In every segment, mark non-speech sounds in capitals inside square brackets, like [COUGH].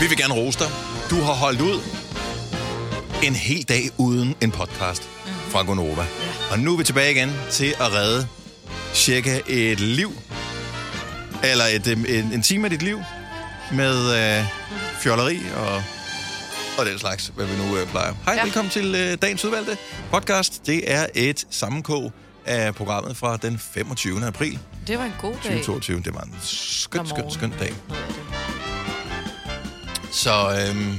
Vi vil gerne rose dig. Du har holdt ud en hel dag uden en podcast fra Gonova. Og nu er vi tilbage igen til at redde cirka et liv, eller et, øh, en, en time af dit liv, med øh, fjolleri og, og den slags, hvad vi nu øh, plejer. Hej, ja. Velkommen til øh, dagens udvalgte podcast. Det er et sammenkog af programmet fra den 25. april Det var en god dag. 2022. Det var en skøn, skøn, skøn dag. Så øhm,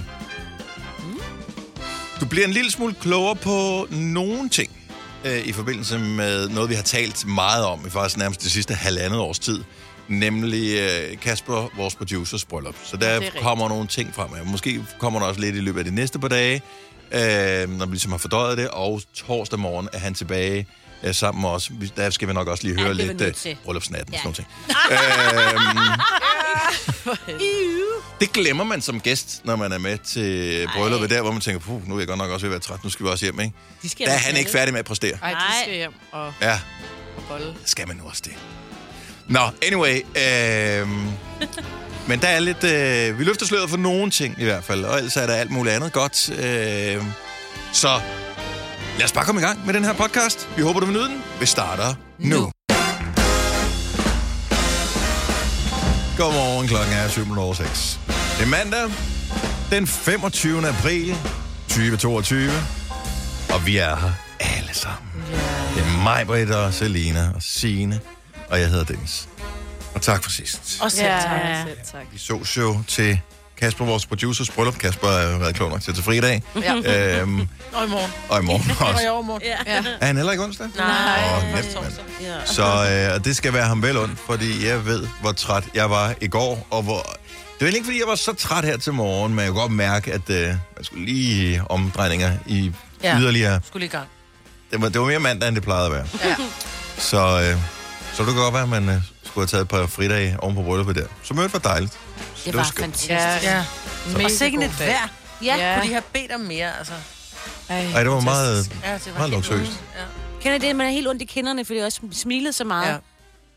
du bliver en lille smule klogere på nogle ting øh, i forbindelse med noget, vi har talt meget om i faktisk nærmest det sidste halvandet års tid. Nemlig øh, Kasper, vores producers bryllup. Så der er kommer nogle ting frem. Måske kommer der også lidt i løbet af de næste par dage, øh, når vi ligesom har fordøjet det. Og torsdag morgen er han tilbage øh, sammen med os. Vi- Der skal vi nok også lige høre det er vi lidt nødt øh, til. bryllupsnatten. Ja. Ja. Sådan nogle ting. [LAUGHS] øhm, det glemmer man som gæst, når man er med til brylluppet der, hvor man tænker, puh, nu er jeg godt nok også ved at være træt, nu skal vi også hjem, ikke? De skal Der er han ikke knalde. færdig med at præstere. Ej, de Nej. skal hjem og, Ja, og bolle. skal man nu også det. Nå, anyway. Øh, men der er lidt... Øh, vi løfter sløret for nogle ting i hvert fald, og ellers er der alt muligt andet godt. Øh, så lad os bare komme i gang med den her podcast. Vi håber, du vil nyde den. Vi starter nu. nu. Godmorgen, klokken er 7.06. Det er mandag, den 25. april 2022, og vi er her alle sammen. Det er mig, Britt og Selina og Signe, og jeg hedder Dennis. Og tak for sidst. Og selv Ja, tak. selv tak. Vi så jo til Kasper, vores producers bryllup. Kasper har været klog nok til at tage fri i dag. Ja. Øhm, Og i morgen. og i morgen Og i [LAUGHS] også. overmorgen. Ja. Er han heller ikke onsdag? Nej. Først nemt, mand. Ja. Så øh, og det skal være ham vel ondt, fordi jeg ved, hvor træt jeg var i går, og hvor... Det var ikke, fordi jeg var så træt her til morgen, men jeg kunne godt mærke, at øh, man skulle lige omdrejninger i Ja. yderligere... Skulle i gang. Det var, det var mere mandag, end det plejede at være. Ja. Så, øh, så det kan godt være, at man øh, skulle have taget et par fridage oven på brylluppet der. Så mødet var dejligt. Det var skønt. fantastisk. Ja. ja. Mega Og sikkert et vejr. Ja. Ja. Kunne de have bedt om mere, altså? Ej, det var meget, Ja, det var meget helt luksuriøst. Ja. Kender det, man er helt ondt i kinderne, fordi jeg også smilede så meget. Ja. Ja.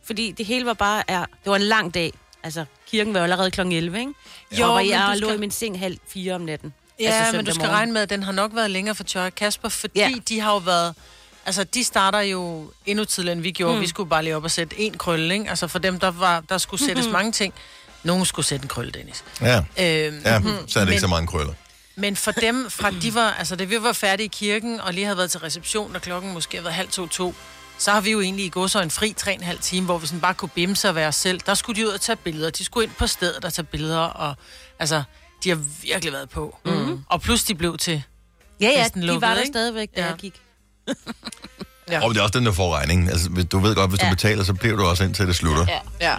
Fordi det hele var bare, ja, det var en lang dag. Altså, kirken var jo allerede kl. 11, ikke? Jo, Jo, og jeg du lå skal- i min seng halv fire om natten. Ja, Altså men du skal morgen. regne med, at den har nok været længere for Tjør og Kasper, fordi Ja. ja. de har jo været... Altså, de starter jo endnu tidligere, end vi gjorde. Mm. Vi skulle bare lige op og sætte en krølle, ikke? Altså, for dem, der, var, der skulle sættes mm-hmm. [LAUGHS] mange ting. Nogen skulle sætte en krølle, Dennis. Ja, Øhm, ja mhm. så er det ikke men, så mange krøller. Men for dem, fra de var, altså, da vi var færdige i kirken, og lige havde været til reception, og klokken måske havde været halv to, to, så har vi jo egentlig i går så en fri tre og en halv time, hvor vi sådan bare kunne bimse og være os selv. Der skulle de ud og tage billeder. De skulle ind på stedet og tage billeder, og altså, de har virkelig været på. Mm. Og plus de blev til Ja, ja, de lukket, var der ikke? stadigvæk, da Ja. jeg gik. Ja. Og det er også den, der får regningen. Altså, du ved godt, hvis du Ja. betaler, så bliver du også indtil det slutter. Ja. Ja.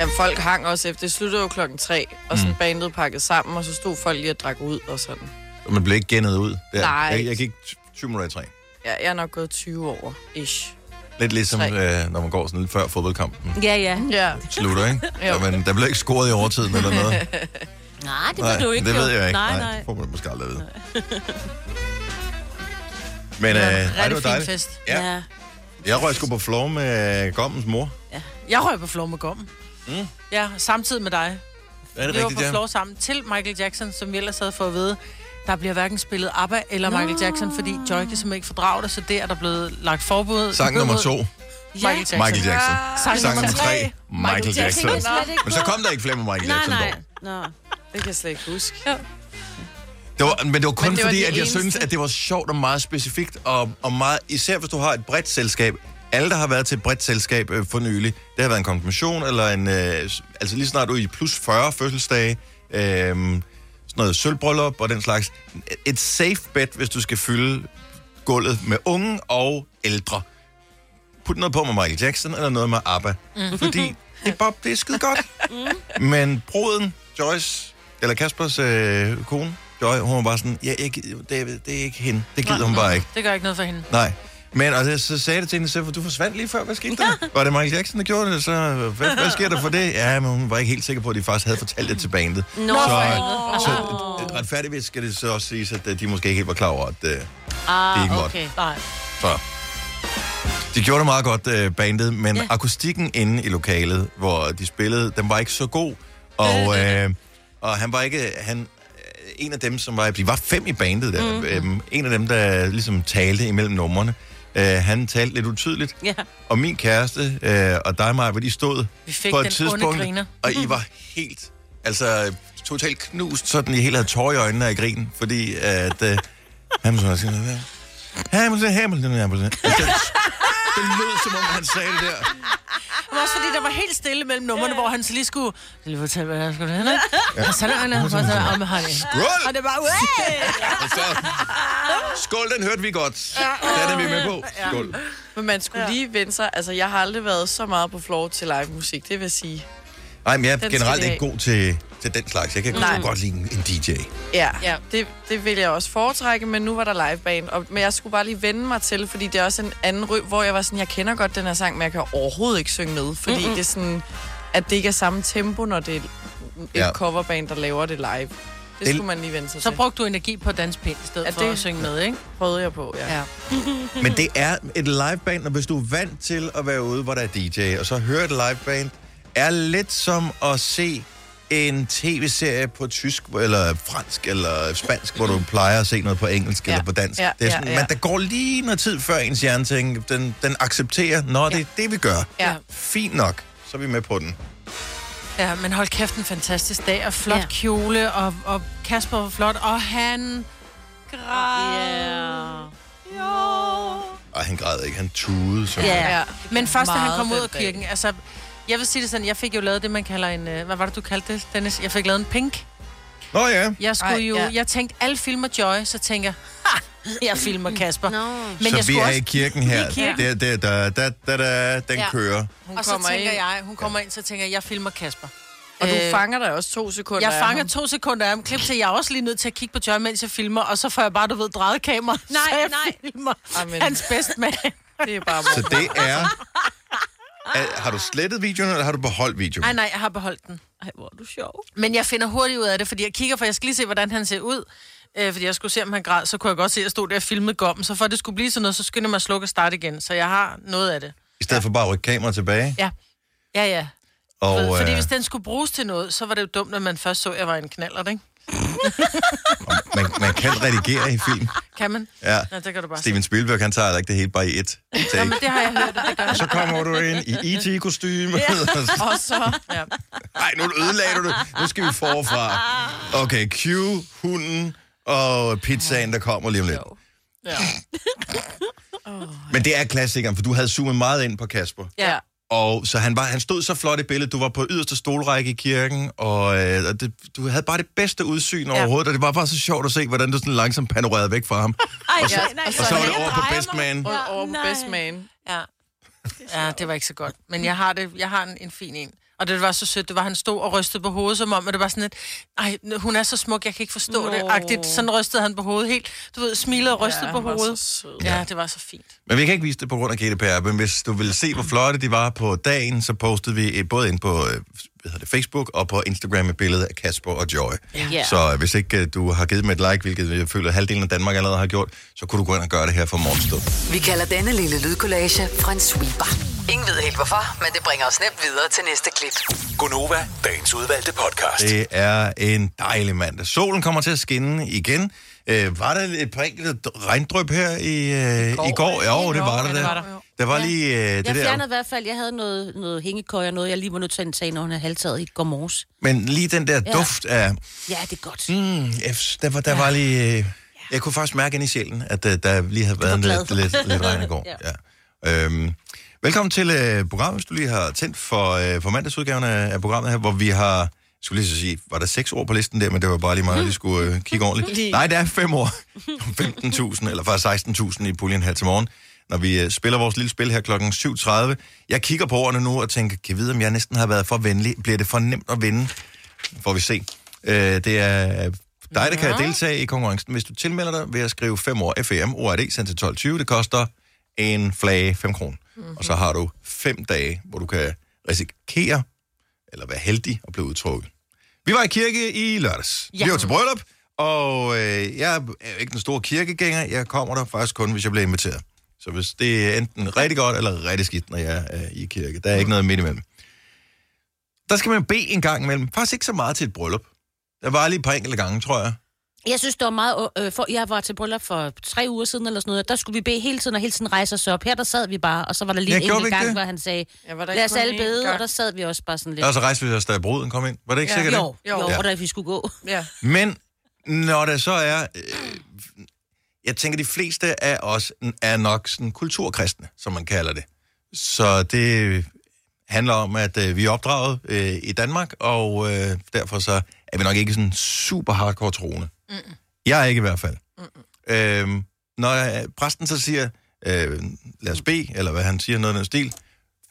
Jamen, folk hang også efter. Det sluttede jo klokken tre, og sådan Mm. bandet pakket sammen, og så stod folk lige og drak ud og sådan. Og man bliver ikke gennet ud. Der. Nej. Jeg, jeg gik 20 minutter i træ. Ja, jeg er nok gået 20 år, ish. Lidt ligesom, Tre. øh, når man går sådan lidt før fodboldkampen Ja, ja. Ja. slutter, ikke? [LAUGHS] Ja, men der bliver ikke scoret i overtiden eller noget. [LAUGHS] Nej, det ved du ikke. det jo. ved jeg ikke. Nej, Nej, nej. det får man måske aldrig vide. [LAUGHS] Men øh, Det var det dejligt. fest. Ja. Ja. Jeg røg sgu på floor med Gommens mor. Jeg røg på floor med gommen. Mm. Ja, samtidig med dig. Er det vi var rigtigt, på ja? floor sammen til Michael Jackson, som vi ellers havde fået at vide. Der bliver hverken spillet ABBA eller Michael Jackson, fordi Joy kan simpelthen ikke fordrage det, så det er der blevet lagt forbud. Sang nummer to, Michael Jackson. Michael Jackson. Sang, Sang nummer tre, Michael Jackson. Ikke Men så kom der ikke flere med Michael Nej, Jackson. nej. dog. Nå. Det kan jeg slet ikke huske. Det var, men det var kun Men det var fordi, at jeg eneste. synes, at det var sjovt og meget specifikt, og, og meget, især hvis du har et bredt selskab. Alle, der har været til et bredt selskab øh, for nylig, det har været en konfirmation, eller en, øh, altså lige snart du er i plus 40 fødselsdage, øh, sådan noget sølvbryllup og den slags. Et safe bet, hvis du skal fylde gulvet med unge og ældre. Put noget på med Michael Jackson, eller noget med ABBA. Mm. Fordi det er, det er skide godt. Mm. Men bruden, Joyce, eller Kaspers øh, kone, Joy, hun var bare sådan, ja, jeg, gider- det, er- det er ikke hende. Det gider hun bare ikke. Det gør ikke noget for hende. Nej. Men og det, så sagde det til hende, så, du forsvandt lige før. Hvad skete der? Var det Michael Jackson, der gjorde det? Så hvad, hvad sker der for det? Ja, men hun var ikke helt sikker på, at de faktisk havde fortalt det til bandet. Nå, Så, for helvede. så øh, retfærdigvis skal det så også siges, at øh, de måske ikke helt var klar over, at øh, det ikke Ah, måtte. okay. Nej. så. De gjorde det meget godt, øh, bandet, men ja. Ja. akustikken inde i lokalet, hvor de spillede, den var ikke så god. Og øh, Og han var ikke... Han, en af dem, som var... De var fem i bandet der. Mm-hmm. Øhm, en af dem, der ligesom talte imellem numrene. Øh, han talte lidt utydeligt. Ja. Og min kæreste øh, og dig, Maja, hvor de stod Vi fik på et den tidspunkt, griner. og I var helt, altså totalt knust, sådan I helt havde tårer i øjnene af grin, fordi at øh, Hamilton Hamilton, Hamilton, Hamilton. Det, det lød, som om han sagde det der. Men også fordi der var helt stille mellem numrene, hvor han så lige skulle... Jeg lige fortælle, hvad jeg skulle hen, ikke? Og så er han og så om han Skål! Og det var, [LAUGHS] så, skål, den hørte vi godt. Den er vi med på. Skål. Men man skulle ja. lige vende sig. Altså, jeg har aldrig været så meget på floor til live musik, det vil sige. Nej, men jeg er generelt ikke god til, til den slags. Jeg kan Nej. godt lide en, DJ. Ja, Ja. Det, det vil jeg også foretrække, men nu var der liveband. Og, men jeg skulle bare lige vende mig til, fordi det er også en anden ryg, hvor jeg var sådan, jeg kender godt den her sang, men jeg kan overhovedet ikke synge med, fordi mm-hmm. det er sådan, at det ikke er samme tempo, når det er et Ja. coverband, der laver det live. Det, Det- skulle man lige vende sig Så til. brugte du energi på danspind i stedet Ja, for det- at synge med, ikke? prøvede jeg på, ja. Ja. [LAUGHS] Men det er et liveband, og hvis du er vant til at være ude, hvor der er DJ, og så høre et liveband, er lidt som at se en tv-serie på tysk, eller fransk, eller spansk, hvor du plejer at se noget på engelsk Ja. eller på dansk. Ja, det er ja, sådan, ja. Men der går lige noget tid før ens hjerne tænker, den, den accepterer, når det er det, vi gør. Ja. Fint nok, så er vi med på den. Ja, men hold kæft, en fantastisk dag, og flot Ja. ja. kjole, og, og Kasper var flot, og han græd. Ja. Og han græd ikke, han tudede. Så. Ja. ja. Men først, da han kom ud af kirken, altså, jeg vil sige det sådan, jeg fik jo lavet det, man kalder en, øh, hvad var det, du kaldte det, Dennis? Jeg fik lavet en pink. Nå ja, Jeg skulle Ej, jo, ja. jeg tænkte, alle filmer Joy, så tænker jeg, jeg filmer Kasper. Nå. Men så jeg vi skulle er også, i kirken her. i kirken. Det, det, da, da, da, da, den Ja. kører. Hun og så tænker ind, jeg, hun kommer ind, så tænker jeg, jeg filmer Kasper. og du Øh, fanger dig også to sekunder Jeg af fanger ham. to sekunder af ham. Klip til, jeg er også lige nødt til at kigge på Joy, mens jeg filmer, og så får jeg bare, du ved, drejet kamera. Nej, så jeg nej. filmer Amen. hans bedste mand. Det er bare Så det er... [LAUGHS] er har du slettet videoen, eller har du beholdt videoen? Nej, nej, jeg har beholdt den. Ej, hvor er du sjov. Men jeg finder hurtigt ud af det, fordi jeg kigger, for jeg skal lige se, hvordan han ser ud. Øh, fordi jeg skulle se, om han græd, så kunne jeg godt se, at jeg stod der og filmede gommen. Så for at det skulle blive sådan noget, så skyndte jeg mig at slukke og starte igen. Så jeg har noget af det. I stedet for bare at rykke kameraet tilbage. Ja. Ja, ja. Og, Og, fordi øh, hvis den skulle bruges til noget, så var det jo dumt, når man først så, at jeg var en knaller, ikke? Man, man kan redigere i film. Kan man? Ja. Ja, det kan du bare Steven Spielberg, han tager ikke det hele bare i et Nå, take. men det har jeg hørt, det gør. Så kommer du ind i IT-kostyme. Ja. Og så... Ja. Nej, nu ødelagde du det. Nu skal vi forfra. Okay, Q, hunden og pizzaen, der kommer lige om lidt. Ja. Men det er klassikeren, for du havde zoomet meget ind på Kasper. ja. Og så han, var, han stod så flot i billedet. Du var på yderste stolrække i kirken, og, øh, og det, du havde bare det bedste udsyn overhovedet, og det var bare så sjovt at se, hvordan du sådan langsomt panorerede væk fra ham. Ej, Og så- nej, nej, og så var det over på Best. Man. Og over på. Best Man. Ja. ja, det var ikke så godt. Men jeg har, det, jeg har en, en fin en. Og det var så sødt, det var, han stod og rystede på hovedet, som om, at det var sådan et, ej, hun er så smuk, jeg kan ikke forstå Nå. det. Agtigt, sådan rystede han på hovedet helt, du ved, smilede og rystede Ja, på hovedet. Ja, det var så fint. Men vi kan ikke vise det på grund af GDPR, men hvis du vil se, hvor flotte de var på dagen, så postede vi eh, både ind på øh, hvad hedder det, Facebook og på Instagram et billede af Kasper og Joy. Ja. Så øh, hvis ikke øh, du har givet dem et like, hvilket jeg føler, at halvdelen af Danmark allerede har gjort, så kunne du gå ind og gøre det her for morgenstund. Vi kalder denne lille lydkollage Frans sweeper. Ingen ved helt hvorfor, men det bringer os nemt videre til næste klip. Gunova, dagens udvalgte podcast. Det er en dejlig mandag. Solen kommer til at skinne igen. Øh, var der et par enkelte regndrøb her i, øh, i går? Jo, det var der. Ja, det var der. Der var lige øh, det Jeg der. fjernede i hvert fald, jeg havde noget, noget hængekøj og noget, jeg lige var nødt til at tage, når hun havde halvtaget i går morges. Men lige den der Ja. duft af... Ja, det er godt. Mm, jeg, der var, der var lige... Øh, jeg kunne faktisk mærke ind i sjælen, at øh, der lige havde været lidt, lidt, lidt regn i [LAUGHS] går. Ja. ja. Øhm, velkommen til øh, programmet, hvis du lige har tændt for, øh, for mandagsudgaven af, af programmet her, hvor vi har... Jeg skulle lige så sige, var der seks ord på listen der, men det var bare lige meget, at vi skulle øh, kigge ordentligt. [LAUGHS] Nej, der er fem år. 15.000, [LAUGHS] eller faktisk 16.000 i puljen her til morgen, når vi øh, spiller vores lille spil her klokken 7.30. Jeg kigger på ordene nu og tænker, kan jeg vide, om jeg næsten har været for venlig? Bliver det for nemt at vinde? Får vi se. Øh, det er dig, der kan deltage i konkurrencen. Hvis du tilmelder dig ved at skrive 5 år FEM, ORD, sendt til 12.20, det koster en flage 5 kroner. Mm-hmm. Og så har du 5 dage, hvor du kan risikere, eller være heldig at blive udtrukket. Vi var i kirke i lørdags. Ja. Vi var til bryllup, og øh, jeg er jo ikke den store kirkegænger. Jeg kommer der faktisk kun, hvis jeg bliver inviteret. Så hvis det er enten rigtig godt eller rigtig skidt, når jeg er i kirke. Der er ikke noget midt imellem. Der skal man bede en gang imellem. Faktisk ikke så meget til et bryllup. Der var lige et par enkelte gange, tror jeg. Jeg synes, det var meget... Øh, for, jeg var til bryllup for tre uger siden eller sådan noget. Der skulle vi bede hele tiden, og hele tiden rejse os op. Her der sad vi bare, og så var der lige Ja, en enkelt gang, det? hvor han sagde, Ja, lad os alle bede, gang? og der sad vi også bare sådan lidt. Og så rejste vi os, da bruden kom ind. Var det ikke Ja. sikkert Jo, det? jo, Jo. jo. og da vi skulle gå. Ja. Men når det så er... Øh, jeg tænker, de fleste af os er nok sådan kulturkristne, som man kalder det. Så det handler om, at øh, vi er opdraget øh, i Danmark, og øh, derfor så er vi nok ikke sådan super hardcore troende. Mm. Jeg er ikke i hvert fald. Mm. Øhm, når øh, præsten så siger, øh, lad os bede, eller hvad han siger, noget af den stil,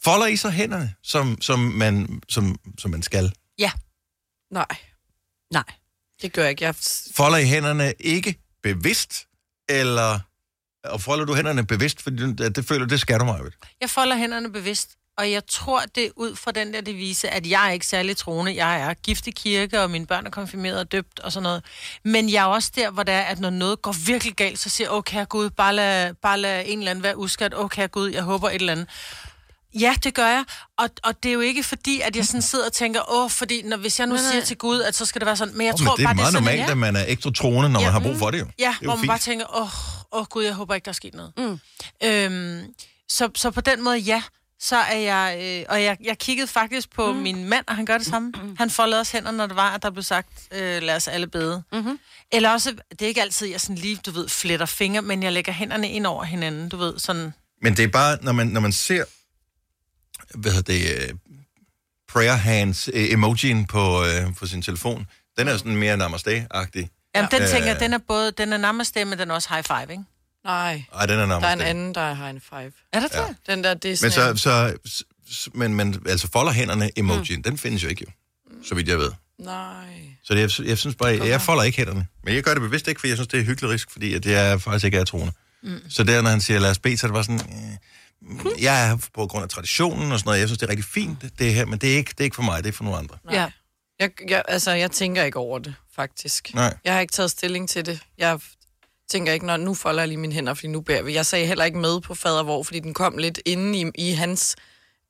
folder I så hænderne, som, som, man, som, som man skal? Ja. Nej, Nej. det gør jeg ikke. Jeg... Folder I hænderne ikke bevidst, eller og folder du hænderne bevidst, fordi det, det føler, det skal du mig. Jeg folder hænderne bevidst, og jeg tror, det er ud fra den der devise, at jeg er ikke særlig troende. Jeg er gift i kirke, og mine børn er konfirmeret og døbt og sådan noget. Men jeg er også der, hvor det er, at når noget går virkelig galt, så siger jeg, okay, Gud, bare lad, bare lad en eller anden være uskat. Okay, Gud, jeg håber et eller andet. Ja, det gør jeg. Og, og det er jo ikke fordi, at jeg sådan sidder og tænker, åh, fordi når, hvis jeg nu siger til Gud, at så skal det være sådan. Men jeg Oh, tror men det er bare, meget det er sådan, normalt, at man er ekstra troende, når Ja, man har brug for det jo. Ja, det hvor man fint. bare tænker, åh, åh gud, jeg håber ikke, der er sket noget. Mm. Øhm, så, så på den måde, ja, så er jeg... Øh, og jeg, jeg kiggede faktisk på mm. min mand, og han gør det samme. Mm. Han foldede også hænder, når det var, at der blev sagt, øh, lad os alle bede. Mm-hmm. Eller også, det er ikke altid, jeg sådan lige, du ved, fletter fingre, men jeg lægger hænderne ind over hinanden, du ved, sådan... Men det er bare, når man, når man ser, hvad hedder det, uh, prayer hands uh, emojien på, uh, på sin telefon, den er sådan mere namaste-agtig. Jamen, den Øh. tænker jeg, den er både, den er namaste, men den er også high five, ikke? Nej, Ej, den er der er namaste. en anden, der er high five. Er det det? Ja. Den der, det er Men så, så, men, men altså folder hænderne emojien, mm. den findes jo ikke jo, så vidt jeg ved. Nej. Så det, jeg, jeg synes bare, jeg, jeg folder ikke hænderne. Men jeg gør det bevidst ikke, fordi jeg synes, det er hyggelig fordi at jeg faktisk ikke er troende. Mm. Så der, når han siger, lad os bede, så er det bare sådan, øh, jeg er på grund af traditionen og sådan noget, jeg synes, det er rigtig fint, det her, men det er ikke, det er ikke for mig, det er for nogle andre. Nej. Ja. Jeg, jeg, altså, jeg tænker ikke over det, faktisk. Nej. Jeg har ikke taget stilling til det. Jeg tænker ikke, når nu folder jeg lige mine hænder, fordi nu bærer vi. Jeg sagde heller ikke med på fadervor, fordi den kom lidt inde i, i hans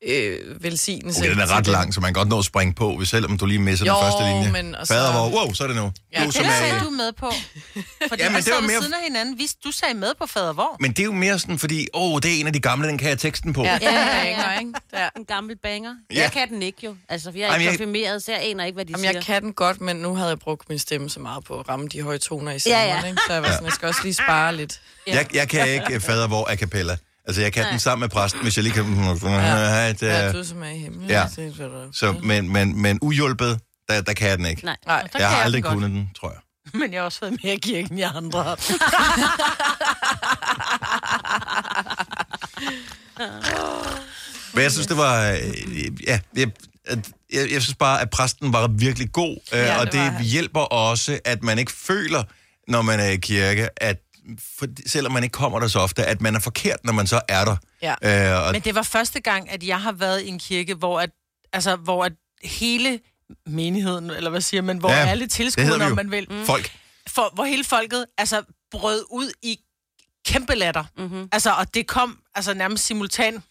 øh, velsignelse. Okay, den er ret det. lang, så man kan godt nå at springe på, hvis selvom du lige misser Jo, den første linje. men og så- Fader, hvor, wow, så er det nu. Ja. Du, som er, sagde du med på? [LAUGHS] Fordi Ja, ja, men det var mere- siden af hinanden. Vi, du sagde med på fader hvor? men det er jo mere sådan, fordi, åh, oh, det er en af de gamle, den kan jeg teksten på. Ja, Ja. den banger, ikke? Der. En gammel banger. Ja. Jeg kan den ikke jo. Altså, for jeg er Jamen, ikke konfirmeret, så jeg aner ikke, hvad de Jamen, siger. jeg kan den godt, men nu havde jeg brugt min stemme så meget på at ramme de høje toner i Ja, sangerne, ja. ikke? Så jeg var sådan, jeg skal også lige spare lidt. Jeg, jeg kan ikke øh, fader, hvor a cappella. Altså, jeg kan Nej. den sammen med præsten, hvis jeg lige kan... Ja. Ja, Det, du som er i himlen. Ja. Så, men, men, men uhjulpet, der, der kan jeg den ikke. Nej. Nej, Jeg kan har den aldrig godt. kunnet den, tror jeg. [LAUGHS] Men jeg har også været mere i kirken, end jeg andre. [LAUGHS] Men jeg synes, det var... øh, Ja, jeg, jeg, jeg synes bare, at præsten var virkelig god, øh, Ja, og det det var hjælper også, at man ikke føler, når man er i kirke, at for, selvom man ikke kommer der så ofte, at man er forkert, når man så er der. Ja. Øh, og, Men det var første gang, at jeg har været i en kirke, hvor, at, altså, hvor at hele menigheden, eller hvad siger man, hvor Ja, alle tilskuerne, om jo. man vil, mm. folk, for, hvor hele folket altså, brød ud i kæmpe latter. Mm-hmm. Altså, og det kom altså, nærmest simultan.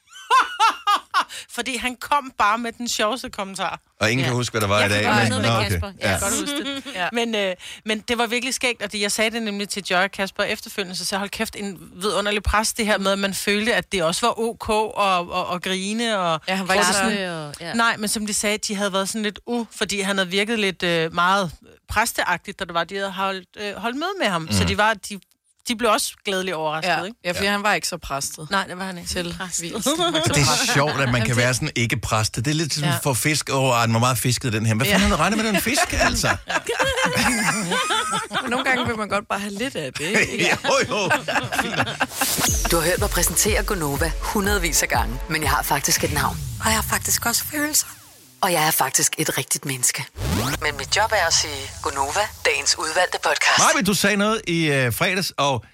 Fordi han kom bare med den sjoveste kommentar. og ingen Ja. kan huske, hvad der var Jeg i dag. kan godt men- Nå, okay. Kasper. Ja. Ja. Godt huske det. [LAUGHS] Ja. Men, øh, men det var virkelig skægt, og det, jeg sagde det nemlig til Joy og Kasper efterfølgende, så jeg, hold kæft, en vidunderlig pres, det her med, at man følte, at det også var ok og, og, og grine. Og, Ja, han var ikke sådan- og, ja. Nej, men som de sagde, de havde været sådan lidt u, fordi han havde virket lidt øh, meget præsteagtigt, da det var, de havde holdt, øh, holdt møde med ham. Mm. Så de, var, de, de blev også glædeligt overrasket, Ja, ikke? ja fordi han var ikke så præstet Nej, det var han ikke. til Præstet. [LAUGHS] Det er sjovt, at man kan være sådan ikke præst. Det er lidt sådan Ja. for fisk. Åh, oh, den var meget fisket, den her. Hvad fanden havde du regnet med den fisk, altså? Men [LAUGHS] nogle gange vil man godt bare have lidt af det. ikke? [LAUGHS] jo, jo. Du har hørt mig præsentere Gonova hundredvis af gange, men jeg har faktisk et navn. Og jeg har faktisk også følelser. Og jeg er faktisk et rigtigt menneske. Men mit job er at sige Gonova, dagens udvalgte podcast. Maja, du sagde noget i øh, fredags, og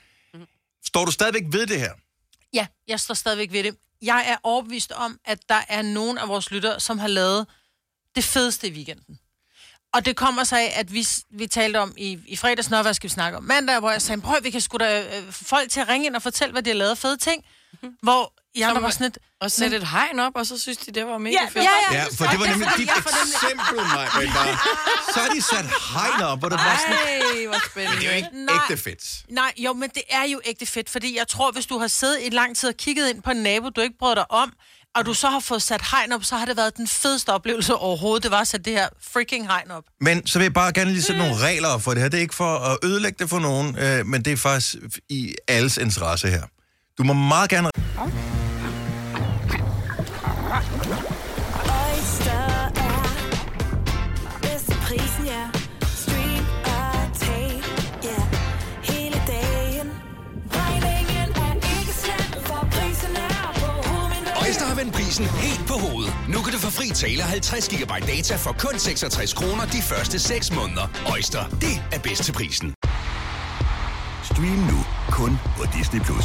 står du stadigvæk ved det her? Ja, jeg står stadigvæk ved det. Jeg er overbevist om, at der er nogen af vores lyttere, som har lavet det fedeste i weekenden. Og det kommer sig af, at vi, vi talte om i, i fredags, når hvad skal vi snakke om mandag, hvor jeg sagde, prøv, vi kan sgu da øh, folk til at ringe ind og fortælle, hvad de har lavet af fede ting. Mm-hmm. Hvor I andre var sådan et... Og sætte et hegn op, og så synes de, det var mega Ja, fedt. ja, ja. Ja, for det var nemlig dit eksempel, mig. [LAUGHS] Så har de sat hegn op, hvor det var sådan... Ej, hvor spændende. Det er jo ikke Nej. ægte fedt. Nej, jo, men det er jo ægte fedt, fordi jeg tror, hvis du har siddet i lang tid og kigget ind på en nabo, du ikke brød dig om, og du så har fået sat hegn op, så har det været den fedeste oplevelse overhovedet. Det var at sætte det her freaking hegn op. Men så vil jeg bare gerne lige sætte nogle regler op for det her. Det er ikke for at ødelægge det for nogen, øh, men det er faktisk i alles interesse her. Du må meget gerne... Oyster er bedst til prisen, ja. Stream og tag, ja. Hele dagen. Regningen er ikke slem, for prisen er på hovedet. Øjster har vendt prisen helt på hovedet. Nu kan du få fri tale 50 GB data for kun 66 kroner de første 6 måneder. Øjster, det er bedst til prisen. Stream nu kun på Disney+. Plus.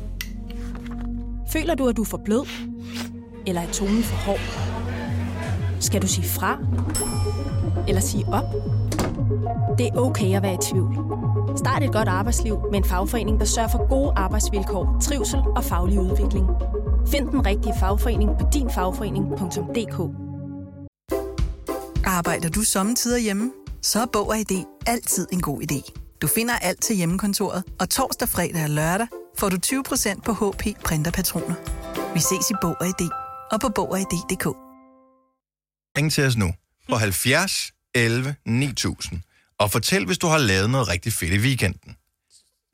Føler du, at du er for blød? Eller er tonen for hård? Skal du sige fra? Eller sige op? Det er okay at være i tvivl. Start et godt arbejdsliv med en fagforening, der sørger for gode arbejdsvilkår, trivsel og faglig udvikling. Find den rigtige fagforening på dinfagforening.dk. Arbejder du sommetider hjemme? Så er Bog og ID altid en god idé. Du finder alt til hjemmekontoret, og torsdag, fredag og lørdag får du 20% på HP printerpatroner. Vi ses i Bog og ID og på Bog og ID.dk. Ring til os nu på 70 11 9000 og fortæl, hvis du har lavet noget rigtig fedt i weekenden.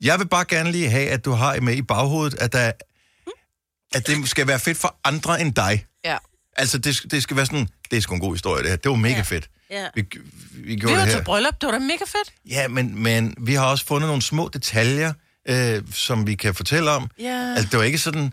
Jeg vil bare gerne lige have, at du har med i baghovedet, at, der, at det skal være fedt for andre end dig. Ja. Altså, det, det skal være sådan, det er sgu en god historie, det her. Det var mega ja. fedt. Ja. Vi, vi Vi gjorde var det til her. bryllup, det var da mega fedt. Ja, men, men vi har også fundet nogle små detaljer, øh, som vi kan fortælle om. Ja. Altså, det var ikke sådan,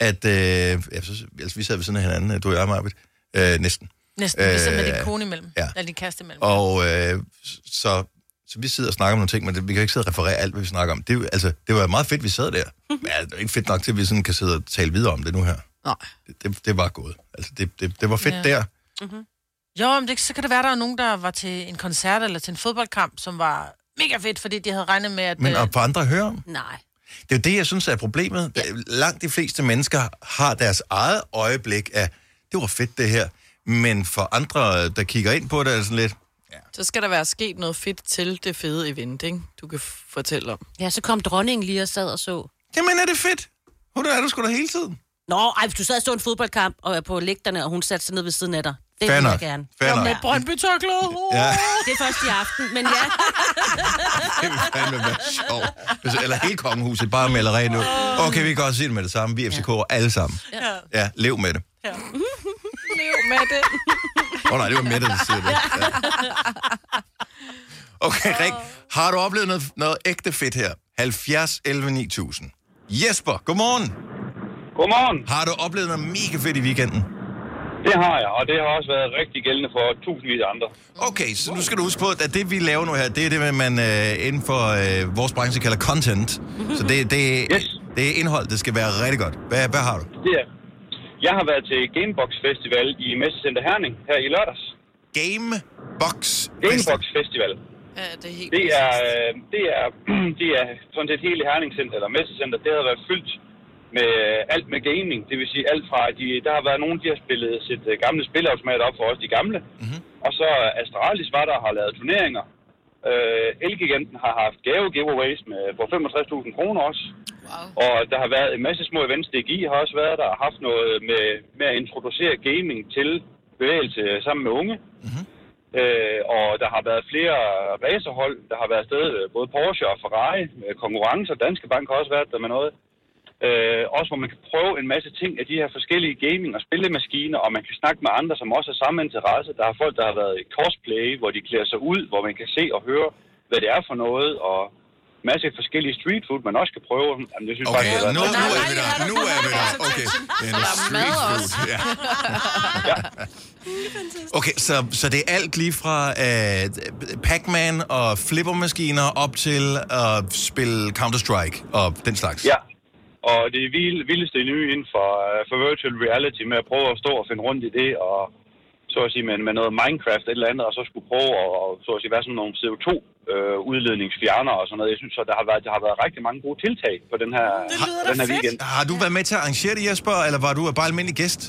at... Øh, altså, vi sad ved siden af hinanden, du og jeg, Marvitt. Øh, næsten. Næsten, øh, ligesom med Øh, din kone imellem. ja. Eller din kæreste imellem. Og øh, så, så vi sidder og snakker om nogle ting, men det, vi kan ikke sidde og referere alt, hvad vi snakker om. Det, altså, det var meget fedt, vi sad der. Men altså, det er ikke fedt nok til, at vi sådan kan sidde og tale videre om det nu her. Nej. Det, det, det var gået. Altså, det, det, det var fedt Ja. der. Jo, men det, så kan det være, der er nogen, der var til en koncert eller til en fodboldkamp, som var mega fedt, fordi de havde regnet med, at... Men øh, at få andre at høre om. Nej. Det er jo det, jeg synes er problemet. Ja. Langt de fleste mennesker har deres eget øjeblik af, det var fedt det her. Men for andre, der kigger ind på det, er det sådan lidt, Så skal der være sket noget fedt til det fede event, ikke? Du kan fortælle om. Ja, så kom dronningen lige og sad og så. jamen er det fedt? Hun er du sgu da hele tiden. Nå, ej, hvis du sad og så en fodboldkamp og er på lægterne, og hun satte sig ned ved siden af dig. Det Fair vil jeg gerne. Fair nok. med brøndby tørklæde. [LAUGHS] Ja, Det er først i aften, men ja. [LAUGHS] det vil fandme være sjovt. Eller hele kongehuset, bare melder rent ud. Okay, vi kan godt sige det med det samme. Vi er FCK alle sammen. Ja. Ja, lev med det. [LAUGHS] Lev med det. Åh oh, nej, det var Mette, der siger det. Ja. Okay, Rik, har du oplevet noget, noget ægte fedt her? 70 11 9000. Jesper, godmorgen. Godmorgen. Har du oplevet noget mega fedt i weekenden? Det har jeg, og det har også været rigtig gældende for tusindvis af andre. Okay, så nu skal du huske på, at det vi laver nu her, det er det, man øh, inden for øh, vores branche kalder content. Så det, det, Yes. det er indhold, det skal være rigtig godt. Hvad, hvad har du? Det er. Jeg har været til Gamebox Festival i Messecenter Herning her i lørdags. Gamebox. Gamebox Festival. Ja, det er helt Det er, øh, det er, [CLEARS THROAT] det er sådan set hele Herning Center, eller Messecenter, det har været fyldt med øh, alt med gaming. Det vil sige alt fra, de, der har været nogen, de har spillet sit øh, gamle spilautomater op for os, de gamle. Mm-hmm. Og så Astralis var der har lavet turneringer. Øh, Elgiganten har haft gave giveaways med, på 65.000 kroner også. Wow. Og der har været en masse små events. DGI har også været der og haft noget med, med at introducere gaming til bevægelse sammen med unge. Mm-hmm. Øh, og der har været flere racerhold. Der har været sted øh, både Porsche og Ferrari med konkurrencer. Danske Bank har også været der med noget. Øh, også hvor man kan prøve en masse ting af de her forskellige gaming- og spillemaskiner, og man kan snakke med andre, som også har samme interesse. Der er folk, der har været i cosplay, hvor de klæder sig ud, hvor man kan se og høre, hvad det er for noget, og masse forskellige street food, man også kan prøve. Jamen, jeg synes Okay, faktisk, det nu, er nu er vi der. Nu er vi der. Okay. Det er street food. [LAUGHS] Ja. Okay, så, så det er alt lige fra uh, Pac-Man og flippermaskiner op til at spille Counter-Strike og den slags. Ja, og det vild, vildeste nye inden for, uh, for virtual reality med at prøve at stå og finde rundt i det, og så at sige med, med noget Minecraft eller andet, og så skulle prøve at og, så at sige, være sådan nogle CO2-udledningsfjerner og sådan noget. Jeg synes, at der har været, der har været rigtig mange gode tiltag på den her, den her weekend. Har du været med til at arrangere det, Jesper, eller var du bare almindelig gæst?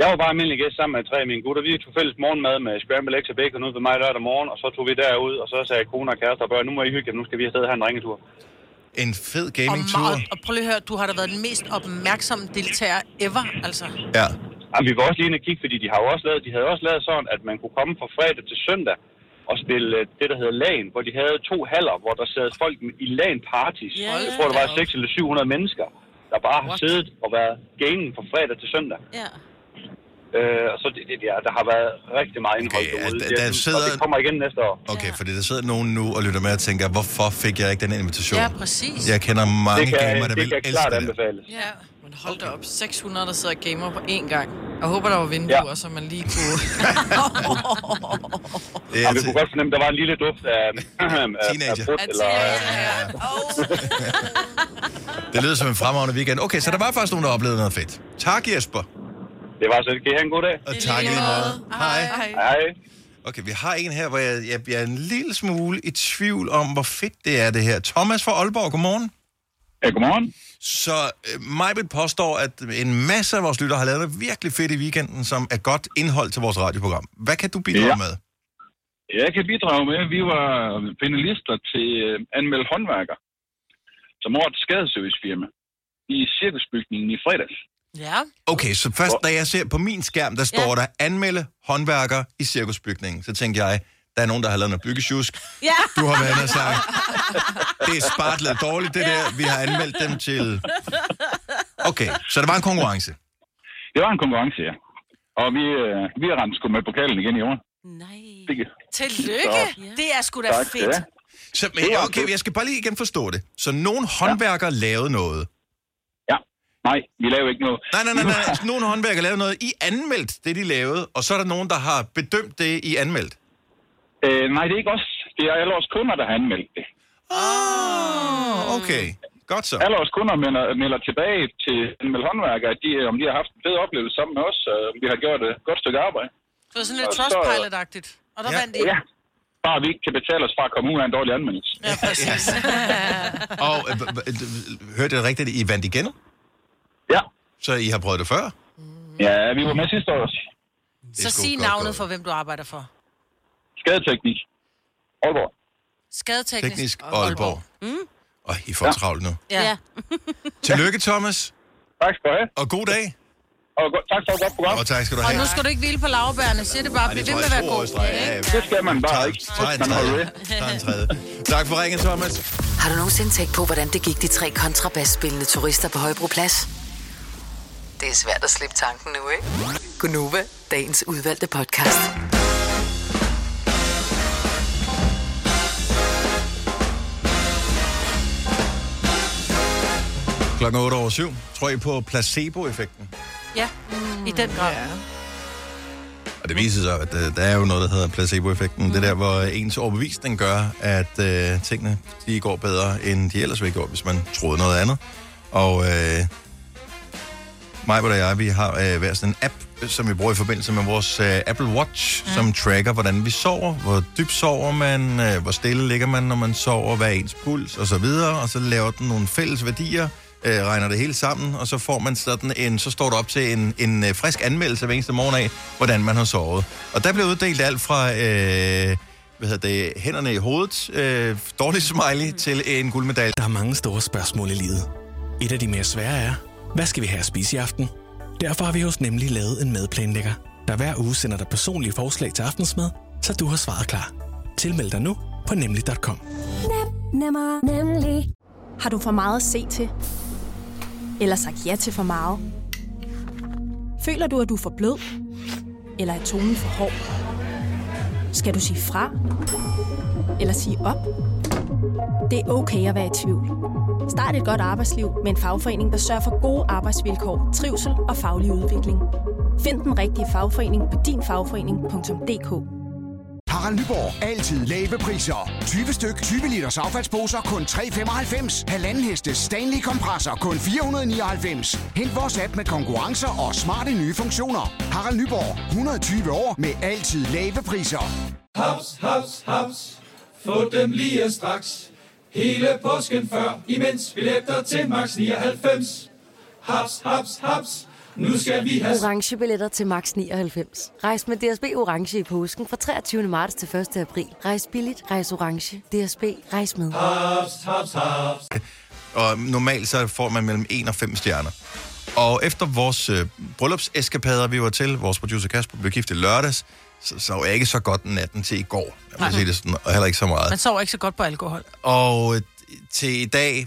Jeg var bare almindelig gæst sammen med tre af mine gutter. Vi tog fælles morgenmad med scramble eggs og bacon ud ved mig lørdag morgen, og så tog vi derud, og så sagde kone og kæreste og børn, nu må I hygge nu skal vi afsted og have en ringetur. En fed Og, gaming-tur. meget, og prøv lige at høre, du har da været den mest opmærksomme deltager ever, altså. Ja. Jamen, vi var også lige inde og kigge, fordi de har jo også lavet, de havde også lavet sådan, at man kunne komme fra fredag til søndag og spille øh, det, der hedder LAN, hvor de havde to haller, hvor der sad folk i LAN-parties. Ja, jeg tror, der var ja. 6 eller 700 mennesker, der bare har siddet og været gaming fra fredag til søndag. Ja. Øh, og så det, det, ja, der har været rigtig meget indhold okay, derude. der- der sidder- Og det kommer igen næste år. Okay, fordi der sidder nogen nu og lytter med og tænker, hvorfor fik jeg ikke den invitation? Ja, præcis. Jeg kender mange Det kan- gamere, der det vil kan elske klart det. anbefales. Ja, men hold da op. 600, der sidder og gamer på én gang. Jeg håber, der var vinduer, ja. så man lige kunne... Det [LAUGHS] Ja, vi kunne godt fornemme, at der var en lille duft af, af, af brudt, eller... [LAUGHS] Det lyder som en fremragende weekend. Okay, så der var faktisk nogen, der oplevede noget fedt. Tak, Jesper. Det var så. Kan I have en god dag? Og tak i lige måde. Hej. Hej. Okay, vi har en her, hvor jeg, jeg, jeg er en lille smule i tvivl om, hvor fedt det er, det her. Thomas fra Aalborg, godmorgen. Ja, godmorgen. Så øh, Majbet påstår, at en masse af vores lyttere har lavet noget virkelig fedt i weekenden, som er godt indhold til vores radioprogram. Hvad kan du bidrage Ja. med? Jeg kan bidrage med, at vi var finalister til øh, Anmeld Håndværker, som årets skadeservicefirma i cirkusbygningen i fredags. Ja. Okay, så først, da jeg ser på min skærm, der står ja. der anmelde håndværker i cirkusbygningen, så tænker jeg, der er nogen, der har lavet noget byggesjusk. Ja. Du har været og sagt, det er spart lidt dårligt, det der. Vi har anmeldt dem til... Okay, så der var en konkurrence. Det var en konkurrence, ja. Og vi, øh, vi har rendt sgu med pokalen igen i år. Nej. Det, Tillykke! Det er sgu da Tak, fedt. ja. Så, men, okay, jeg skal bare lige igen forstå det. Så nogle håndværkere lavede noget. Nej, vi lavede ikke noget. Nej, nej, nej, nej. [LAUGHS] Nogle håndværkere lavede noget. I anmeldt det, de lavede, og så er der nogen, der har bedømt det, I anmeldt. Øh, nej, det er ikke os. Det er alle vores kunder, der har anmeldt det. Ah, okay. Godt så. Alle vores kunder melder, melder tilbage til Anmeld Håndværker, at de, øh, om de har haft en fed oplevelse sammen med os, og om vi har gjort et godt stykke arbejde. Det var sådan lidt så- Trustpilot-agtigt. Og der Ja. vandt de. Ja. Bare vi ikke kan betale os fra at komme ud af en dårlig anmeldelse. Ja, præcis. [LAUGHS] Og øh, hørte jeg rigtigt, I vandt igen? Ja. Så I har prøvet det før? Ja, vi var med sidste år også. Så sig navnet for, hvem du arbejder for. Skadeteknik. Aalborg. Skadeteknisk. Teknisk Aalborg. Mm. Og I får ja. travlt nu. Ja. [LAUGHS] Tillykke, Thomas. Tak skal du have. Og god dag. Og go- tak for et godt program. Og tak skal du Og have. nu skal du ikke hvile på lavbærene. Siger det bare. Bliv det ved med at være god. Ja, ja. Det skal man bare ikke. Tag en tredje. ved. Tag en tredje. Tak for ringen, Thomas. Har du nogensinde tænkt på, hvordan det gik de tre kontrabasspillende turister på Højbroplads? Det er svært at slippe tanken nu, ikke? Gunova, dagens udvalgte podcast. Klokken 8 over 7. Tror I på placebo-effekten? Ja, i den grad. Ja. Og det viser sig, at øh, der er jo noget, der hedder placebo-effekten. Mm. Det er der, hvor ens overbevisning gør, at øh, tingene de går bedre, end de ellers ville gå, hvis man troede noget andet. Og øh, mig og jeg, vi har øh, hver sådan en app, som vi bruger i forbindelse med vores øh, Apple Watch, mm. som tracker, hvordan vi sover, hvor dybt sover man, øh, hvor stille ligger man, når man sover, hvad er ens puls og så videre, og så laver den nogle fælles værdier, øh, regner det hele sammen, og så får man sådan en, så står der op til en, en øh, frisk anmeldelse hver eneste morgen af, hvordan man har sovet. Og der bliver uddelt alt fra, øh, hvad hedder det, hænderne i hovedet, øh, dårlig smiley, til en guldmedalje. Der er mange store spørgsmål i livet. Et af de mere svære er, hvad skal vi have at spise i aften? Derfor har vi hos Nemlig lavet en madplanlægger, der hver uge sender dig personlige forslag til aftensmad, så du har svaret klar. Tilmeld dig nu på nemlig.com. Nemmer, nemlig. Har du for meget at se til? Eller sagt ja til for meget? Føler du, at du er for blød? Eller er tonen for hård? Skal du sige fra? Eller sige op? Det er okay at være i tvivl. Start et godt arbejdsliv med en fagforening, der sørger for gode arbejdsvilkår, trivsel og faglig udvikling. Find den rigtige fagforening på dinfagforening.dk. Harald Nyborg. Altid lave priser. 20 styk, 20 liters affaldsposer kun 3,95. Halvanden heste Stanley kompresser kun 499. Hent vores app med konkurrencer og smarte nye funktioner. Harald Nyborg. 120 år med altid lave priser. Haps, haps, haps. Få dem lige straks. Hele påsken før, imens billetter til max 99. Haps, haps, haps. Nu skal vi have... Orange billetter til max 99. Rejs med DSB Orange i påsken fra 23. marts til 1. april. Rejs billigt, rejs orange. DSB, rejs med. Haps, haps, haps. Og normalt så får man mellem 1 og 5 stjerner. Og efter vores øh, bryllupseskapader, vi var til, vores producer Kasper blev gift i lørdags, så, var jeg ikke så godt natten til i går. Jeg vil sige det sådan, og heller ikke så meget. Man sover ikke så godt på alkohol. Og øh, til i dag,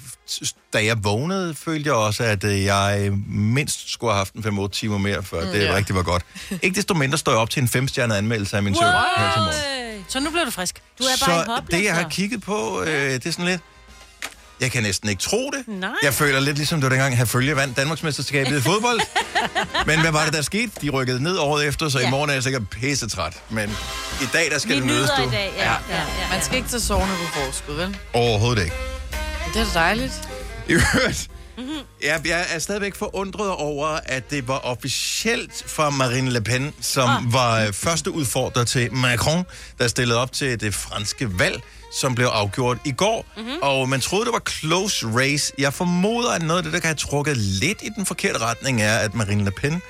da jeg vågnede, følte jeg også, at øh, jeg mindst skulle have haft en 5-8 timer mere, før Mm, det ja. rigtig var godt. Ikke desto mindre står jeg op til en femstjernet anmeldelse af min søn her til morgen. Så nu bliver du frisk. Du Så det, jeg har kigget på, øh, det er sådan lidt... Jeg kan næsten ikke tro det. Nej. Jeg føler lidt ligesom, det var dengang, at følge vandt Danmarksmesterskabet i fodbold. [LAUGHS] Men hvad var det, der skete? De rykkede ned året efter, så ja. i Ja. morgen er jeg sikkert pissetræt. Men i dag, der skal det mødes, du. ja. ja. ja. Man skal ikke tage sovende på forskud, vel? Overhovedet ikke. Det er dejligt. I øvrigt, jeg, jeg er stadigvæk forundret over, at det var officielt fra Marine Le Pen, som ah. var øh, første udfordrer til Macron, der stillede op til det franske valg, som blev afgjort i går. Mm-hmm. Og man troede, det var close race. Jeg formoder, at noget af det, der kan have trukket lidt i den forkerte retning, er, at Marine Le Pen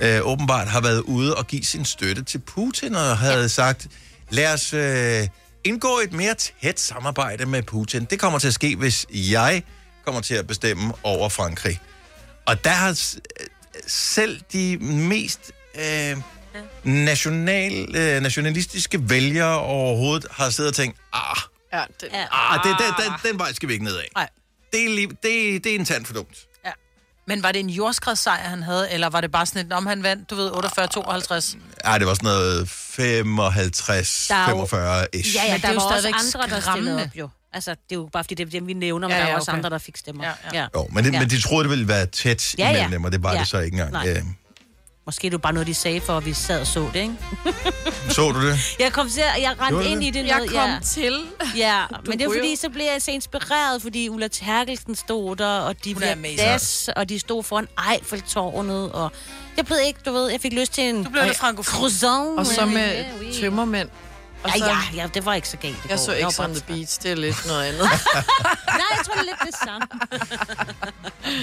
øh, åbenbart har været ude og give sin støtte til Putin, og havde ja. sagt, lad os øh, indgå et mere tæt samarbejde med Putin. Det kommer til at ske, hvis jeg kommer til at bestemme over Frankrig. Og der har øh, selv de mest øh, national, øh, nationalistiske vælgere overhovedet har siddet og tænkt, ah, Ja, det, ah det, den, den, den vej skal vi ikke ned af. Nej. Det er, lige, det, det er en tand for dumt. Ja. Men var det en jordskredssejr, han havde, eller var det bare sådan et, om han vandt, du ved, 48-52? Ja, det var sådan noget 55, Der er jo- 45 ish. Ja, ja, det der er jo var også andre, der stillede op jo. Altså, det er jo bare fordi, det er dem, vi nævner, men Ja, ja, der ja, var også okay. andre, der fik stemmer. Ja, ja. Jo, men, det, Ja. men de troede, det ville være tæt Ja, ja. imellem dem, og det var Ja. det så ikke engang. Nej. Måske er det jo bare noget, de sagde, for at vi sad og så det, ikke? [LAUGHS] så du det? Jeg kom til, at- jeg rendte ind det? i det. Jeg noget, kom ja. til. Ja, [LAUGHS] Du men det er kunne fordi, så blev jeg så inspireret, fordi Ulla Terkelsen stod der, og de blev das, og de stod foran Eiffeltårnet, og jeg blev ikke, du ved, jeg fik lyst til en Du blev lidt frankofon. croissant. Og så med ja, oui. tømmermænd. Og Ja, så- ja, ja, det var ikke så galt i Jeg går. så X on the Beach, det er lidt noget andet. [LAUGHS] Nej, jeg tror, det er lidt det samme.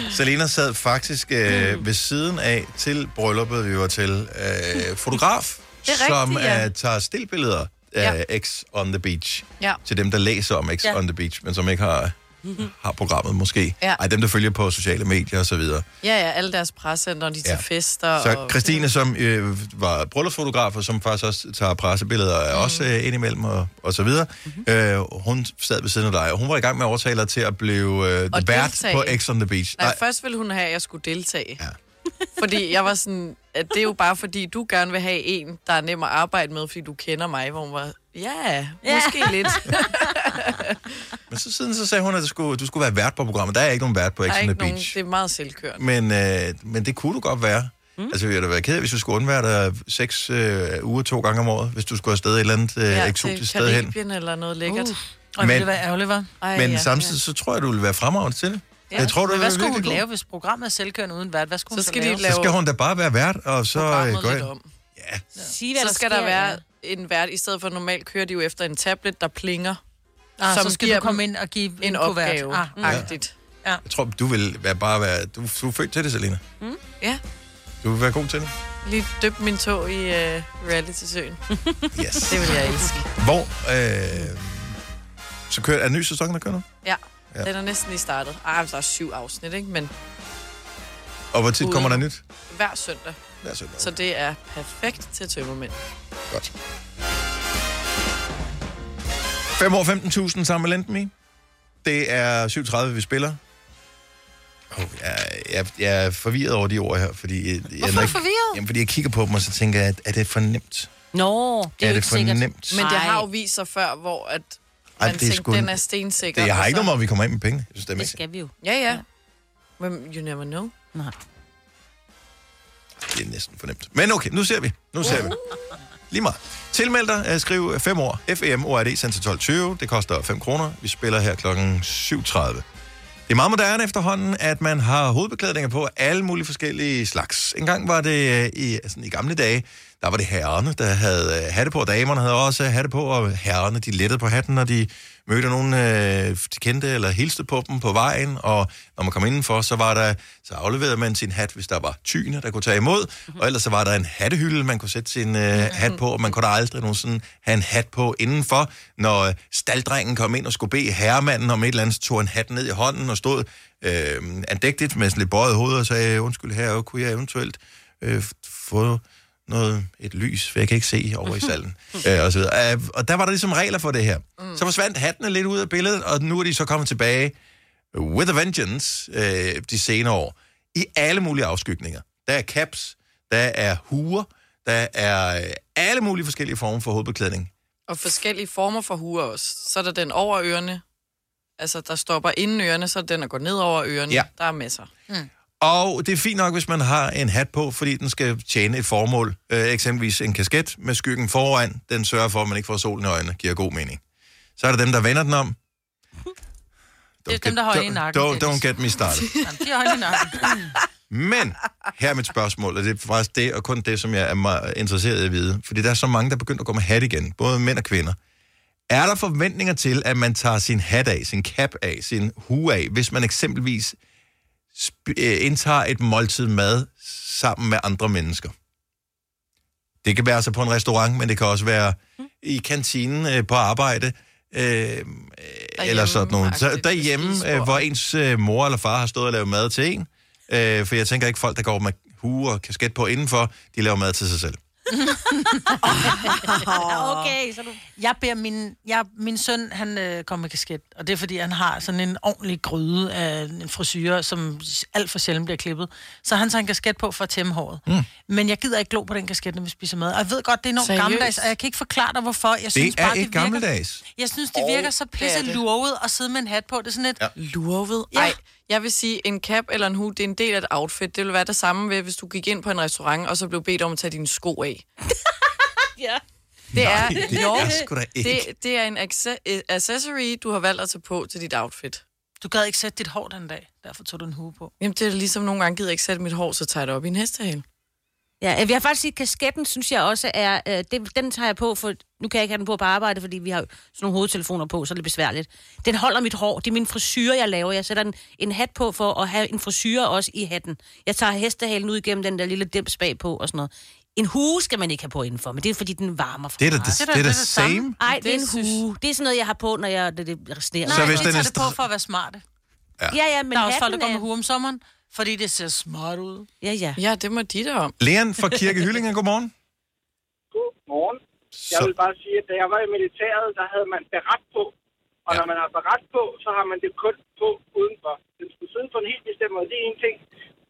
[LAUGHS] Selena sad faktisk øh, Mm. ved siden af til brylluppet, vi var til, øh, fotograf, [LAUGHS] Det er som rigtigt, ja. øh, tager stillbilleder af X on the Beach. Ja. Til dem, der læser om X Ja. on the Beach, men som ikke har, [LAUGHS] har programmet måske. Ja. Ej, dem, der følger på sociale medier og så videre. Ja, ja, alle deres prescenter, de er til Ja. fester. Så og... Christine, som øh, var bryllupsfotograf, og som faktisk også tager pressebilleder, er Mhm. også øh, indimellem og, og så videre. Mm-hmm. Øh, hun sad ved siden af dig, og hun var i gang med at overtale dig til at blive øh, vært på X on the Beach. Nej, først ville hun have, at jeg skulle deltage. Ja. [LAUGHS] Fordi jeg var sådan, at det er jo bare fordi, du gerne vil have en, der er nem at arbejde med, fordi du kender mig, hvor hun var, ja, måske lidt. [LAUGHS] Men så siden så sagde hun, at du skulle, du skulle være vært på programmet. Der er ikke nogen vært på X Der er on the nogen, Beach. det er meget selvkørende. Men, øh, men det kunne du godt være. Mm. Altså, vi ville da være ked af, hvis du skulle undvære dig seks øh, uger to gange om året, hvis du skulle afsted et eller andet øh, ja, eksotisk sted hen. Karibien eller noget lækkert. Uh. Og Men- det var ærgerligt, var. Ej, Men ja, samtidig, så tror jeg, du vil være fremragende til det. Ja. Jeg tror, du Men hvad skulle hun lave, hvis programmet er selvkørende uden vært? Hvad skulle hun Så så, skal de lave? lave- Så skal hun da bare være vært, og så øh, Programmet gå lidt ind. Om. Sige, hvad så der skal sker, der være ja. en vært, i stedet for normalt kører de jo efter en tablet, der plinger. Ah, som så skal giver du komme ind og give en kuvert. opgave. Ah, Mm. ja. Agtigt. Ja. Jeg tror, du vil være bare være... Du, du er født til det, Selina. Mm. Ja, Du vil være god til det. lige døb min tog i uh, reality-søen. [LAUGHS] Yes. det vil jeg elske. Hvor... Øh, så kører, er en ny sæson, der kører nu? Ja, Ja. den er næsten lige startet. Ej, der er syv afsnit, ikke? Men Og hvor tit Ude. kommer der nyt? hver søndag. Hver søndag. Så det er perfekt til tømmermænd. Godt. 5 år 15.000 sammen med Lend Me. Det er 37, vi spiller. Oh, jeg, jeg, jeg er forvirret over de ord her, fordi... Jeg, jeg, Hvorfor er du forvirret? Jamen, fordi jeg kigger på dem, og så tænker jeg, at er det for nemt? Nå, det er, Er det ikke for sikkert. nemt? Men det Ej. har jo vist sig før, hvor at Ej, Man det er tænkte, sgu- den er stensikker. Det, jeg har ikke så- noget om, at vi kommer ind med penge. Jeg synes, det er Det skal vi jo. Ja, ja. Men you never know. Nej. Det er næsten fornemt. Men okay, nu ser vi. Nu ser vi. Lige meget. Tilmeld dig, øh, skriv 5 år, FEM, ORD, send til 12.20. Det koster 5 kroner. Vi spiller her klokken 7.30. Det er meget moderne efterhånden, at man har hovedbeklædninger på alle mulige forskellige slags. En gang var det øh, i, altså, i gamle dage, der var det herrerne, der havde øh, hatte på, og damerne havde også hatte på, og herrerne, de lettede på hatten, når de mødte nogen, øh, de kendte eller hilste på dem på vejen, og når man kom indenfor, så var der, så afleverede man sin hat, hvis der var tyne, der kunne tage imod, og ellers så var der en hattehylde, man kunne sætte sin øh, hat på, og man kunne da aldrig nogensinde have en hat på indenfor. Når øh, staldrengen kom ind og skulle bede herremanden om et eller andet, så tog en hat ned i hånden og stod øh, andægtigt med sådan lidt bøjet hoved og sagde, undskyld her, kunne jeg eventuelt øh, få noget, et lys, for jeg kan ikke se over i salen. [LAUGHS] øh, og, så videre. Øh, og der var der ligesom regler for det her. Mm. Så forsvandt hattene lidt ud af billedet, og nu er de så kommet tilbage with a vengeance øh, de senere år. I alle mulige afskygninger. Der er caps, der er huer, der er øh, alle mulige forskellige former for hovedbeklædning. Og forskellige former for huer også. Så er der den over ørerne. Altså, der stopper inden ørerne, så er der den, der går ned over ørerne. Ja. Der er masser. Mm. Og det er fint nok, hvis man har en hat på, fordi den skal tjene et formål. Øh, eksempelvis en kasket med skyggen foran. Den sørger for, at man ikke får solen i øjnene. Giver god mening. Så er der dem, der vender den om. Det er dem, der har øjne i nakken. Don't, don't get me started. [LAUGHS] De øjne i nakken. Men her er mit spørgsmål, og det er faktisk det, og kun det, som jeg er meget interesseret i at vide. Fordi der er så mange, der er begyndt at gå med hat igen, både mænd og kvinder. Er der forventninger til, at man tager sin hat af, sin cap af, sin hue af, hvis man eksempelvis indtager et måltid mad sammen med andre mennesker? Det kan være altså på en restaurant, men det kan også være i kantinen øh, på arbejde, øh, eller sådan noget. Så derhjemme, øh, hvor ens øh, mor eller far har stået og lavet mad til en. Øh, for jeg tænker ikke, folk, der går med hue og kasket på indenfor, de laver mad til sig selv. [LAUGHS] okay, så du... Jeg beder min, jeg, min søn, han øh, kommer med kasket, og det er, fordi han har sådan en ordentlig gryde af en frisyr, som alt for sjældent bliver klippet. Så han tager en kasket på for at tæmme håret. Mm. Men jeg gider ikke glo på den kasket, når vi spiser mad. Og jeg ved godt, det er enormt Seriøst? gammeldags, og jeg kan ikke forklare dig, hvorfor. Jeg synes Det er bare, ikke det virker, gammeldags. Jeg synes, det virker så det pisse det. lurvet at sidde med en hat på. Det er sådan et... Ja. Lurvet? Ja. Ej, jeg vil sige, en cap eller en hue, det er en del af et outfit. Det vil være det samme ved, hvis du gik ind på en restaurant, og så blev bedt om at tage dine sko af. [LAUGHS] Ja. Det er, Nej, det jo, er sgu da ikke. Det, det er en acce- accessory, du har valgt at tage på til dit outfit. Du gad ikke sætte dit hår den dag, derfor tog du en hue på. Jamen, det er ligesom nogle gange, gider jeg ikke sætte mit hår, så tager jeg det op i en hestehale. Ja, vi har faktisk sige, kasketten synes jeg også er, øh, det, den tager jeg på, for nu kan jeg ikke have den på på arbejde, fordi vi har sådan nogle hovedtelefoner på, så er det besværligt. Den holder mit hår, det er min frisyr, jeg laver. Jeg sætter en, en hat på for at have en frisyr også i hatten. Jeg tager hestehalen ud igennem den der lille dims bag på og sådan noget. En hue skal man ikke have på indenfor, men det er fordi, den varmer for Det er da meget. det, det, er da same. Ej, det er en Det synes- hue. Det er sådan noget, jeg har på, når jeg det, det resterer. Nej, Så hvis den de er tager det på for at være smarte. Ja, ja, men Der er også folk, der går med hue om sommeren, fordi det ser smart ud. Ja, ja. Ja, det må de der om. Leon fra Kirke Hyllingen, [LAUGHS] godmorgen. Godmorgen. Jeg vil bare sige, at da jeg var i militæret, der havde man beret på. Og Ja. når man har beret på, så har man det kun på udenfor. Den skulle sidde på en helt bestemt måde, det er en ting.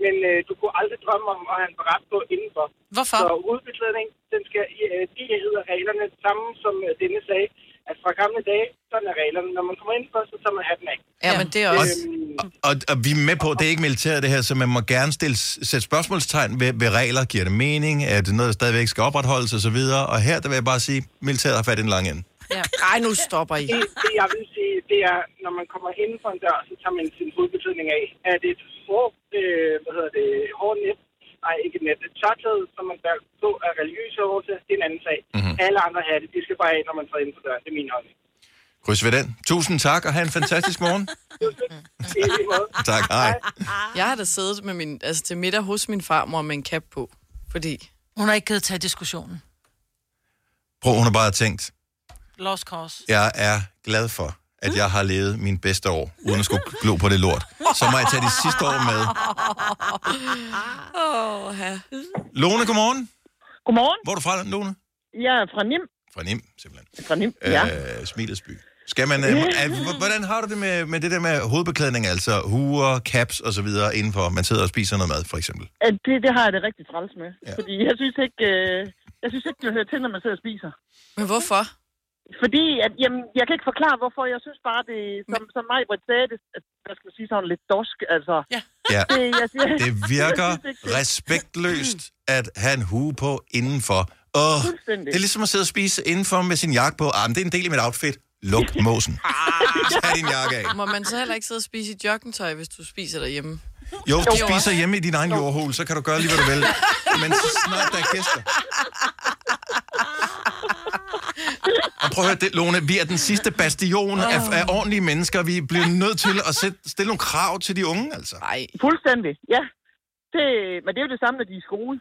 Men øh, du kunne aldrig drømme om at have en beret på indenfor. Hvorfor? Så hovedbeklædning, den skal, øh, de hedder reglerne samme, som øh, denne sagde. At fra gamle dage, sådan er reglerne. Når man kommer indenfor, så tager man hatten af. Ja, men det er også... Øhm, Og, og vi er med på, det er ikke militæret det her, så man må gerne stille, sætte spørgsmålstegn ved, ved regler. Giver det mening? Er det noget, der stadigvæk skal opretholdes osv.? Og her, der vil jeg bare sige, militæret har fat i en lang ende. Ja. Ej, nu stopper I. det, det, jeg vil sige, det er, når man kommer inden for en dør, så tager man sin hovedbetydning af. Er det et hår, øh, hvad hedder det, hårdt net, nej, ikke et net, et tørklæde, som man bærer på af religiøse årsager, det er en anden sag. Mhm. Mm-hmm. Alle andre hatte, de skal bare af, når man træder ind for døren. Det er min holdning. Kryds ved den. Tusind tak, og have en fantastisk morgen. [LAUGHS] [LAUGHS] Tak, hej. Jeg har da siddet med min, altså til middag hos min farmor med en cap på. Fordi... Hun har ikke givet tage diskussionen. Prøv, hun har bare tænkt, Lost cause. jeg er glad for, at jeg har levet min bedste år, uden at skulle glo på det lort. Så må jeg tage de sidste år med. Oh, ja. Lone, godmorgen. Godmorgen. Hvor er du fra, Lone? Jeg er fra Nim. Fra Nim, simpelthen. Fra Nim, ja. Øh, Smilets by. Skal man, øh, hvordan har du det med, med det der med hovedbeklædning, altså huer, caps og så videre, indenfor man sidder og spiser noget mad, for eksempel? Det, det har jeg det rigtig træls med. Ja. Fordi jeg synes ikke, øh, jeg synes ikke, det hører til, når man sidder og spiser. Men hvorfor? Fordi, at, jamen, jeg kan ikke forklare, hvorfor. Jeg synes bare, det, som, som mig, Britt sagde, det, at, hvad skal sige, sådan lidt dorsk, altså. Ja. Ja. Det, jeg, jeg, Det virker [LAUGHS] jeg synes ikke, det- respektløst at have en hue på indenfor. Åh, Fuldstændig. det er ligesom at sidde og spise indenfor med sin jakke på. Ah, men det er en del af mit outfit. Luk [LAUGHS] måsen. Tag din jakke af. Må man så heller ikke sidde og spise i joggingtøj, hvis du spiser derhjemme? Jo, hvis du spiser hjemme i din egen jordhul, så kan du gøre lige, hvad du vil. Men så snart der er gæster. [LAUGHS] Og [LAUGHS] prøv at høre, det, Lone, vi er den sidste bastion af, af ordentlige mennesker. Vi bliver nødt til at sætte, stille nogle krav til de unge, altså. Nej. Fuldstændig, ja. Det, men det er jo det samme, når de er i skole.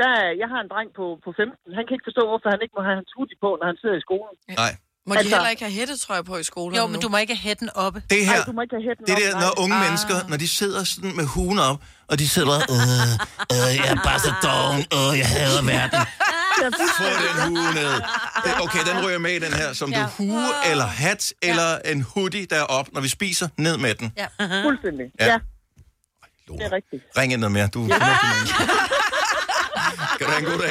Der, er- jeg har en dreng på, på 15. Han kan ikke forstå, hvorfor han ikke må have hans hoodie på, når han sidder i skolen. Nej. Må de heller ikke have hættetrøje på i skolen Jo, men du må ikke have hætten oppe. Det her, Ej, du må ikke have hætten det op, der, nej. når unge Ah. mennesker, når de sidder sådan med hugen op, og de sidder, øh, øh, jeg er bare så doven, øh, jeg hader verden. [LAUGHS] Få den hue ned. Okay, den ryger med i den her, som du hue eller hat eller en hoodie der er op, når vi spiser, ned med den. Ja. Fuldstændig, Ja. ja. Det er rigtigt. Ring ind noget mere, du er menneske. Kan du have en god dag?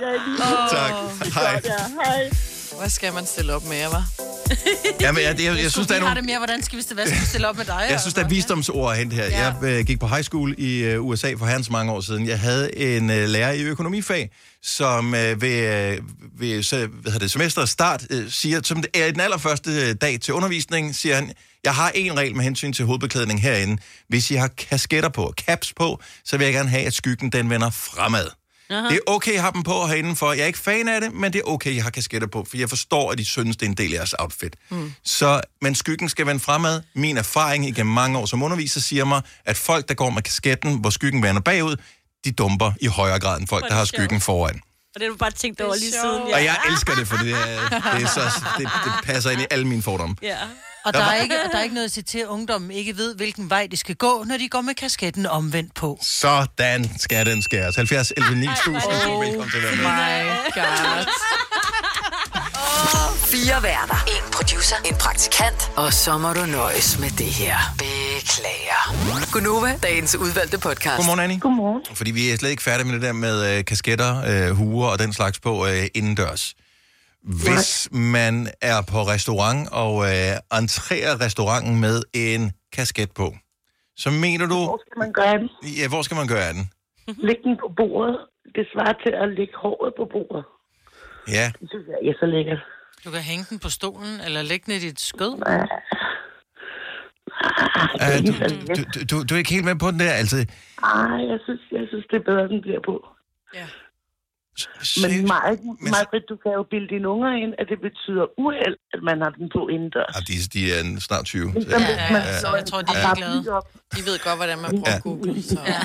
Ja, lige Tak. Hej. Ja, hej. Hvad skal man stille op med, hva'? [LAUGHS] Jamen, jeg, jeg, jeg, synes, der er Vi har nogle... det mere, hvordan skal vi stille, hvad skal vi stille op med dig? Jeg synes, der er visdomsord at hente her. Ja. Jeg øh, gik på high school i øh, USA for herrens mange år siden. Jeg havde en øh, lærer i økonomifag, som øh, ved, øh, ved så, hvad hedder det, semesterets start øh, siger, som det er den allerførste øh, dag til undervisning, siger han, jeg har en regel med hensyn til hovedbeklædning herinde. Hvis I har kasketter på, caps på, så vil jeg gerne have, at skyggen den vender fremad. Aha. Det er okay at have dem på herinde, jeg er ikke fan af det, men det er okay, jeg har kasketter på, for jeg forstår, at de synes, det er en del af jeres outfit. Mm. Så, men skyggen skal vende fremad. Min erfaring igennem mange år som underviser siger mig, at folk, der går med kasketten, hvor skyggen vender bagud, de dumper i højere grad end folk, er der har skyggen foran. Og det har du bare tænkt over lige siden. Og jeg elsker det, for det, er, det, er så, det, det passer ind i alle mine fordomme. Ja. Og Der der var- er, ikke, der er ikke noget at sige til, at ungdommen ikke ved, hvilken vej de skal gå, når de går med kasketten omvendt på. Sådan skal den skæres. 70 11 9000. Oh, velkommen til at være med. My God. [LAUGHS] Fire værter. En producer. En praktikant. Og så må du nøjes med det her. Beklager. Gunova, dagens udvalgte podcast. Godmorgen, Annie. Godmorgen. Fordi vi er slet ikke færdige med det der med øh, kasketter, øh, huer og den slags på øh, indendørs. Hvis man er på restaurant og øh, entrerer restauranten med en kasket på, så mener du... Hvor skal man gøre den? Ja, hvor skal man gøre den? Læg den på bordet. Det svarer til at lægge håret på bordet. Ja, Det synes jeg er så lækkert. Du kan hænge den på stolen, eller lægge den i dit skød. uh, du, du, du, du, du er ikke helt med på den der, altså... Ej, jeg synes, jeg synes, det er bedre, den bliver på. Ja. Men meget, meget, du kan jo bilde dine unger ind, at det betyder uheld, at man har den på indendørs. Ah, de, de er en- snart 20. Ja, så- ja, Så jeg tror, de er glade. De ved godt, hvordan man bruger Ja. Google. Så. Ja.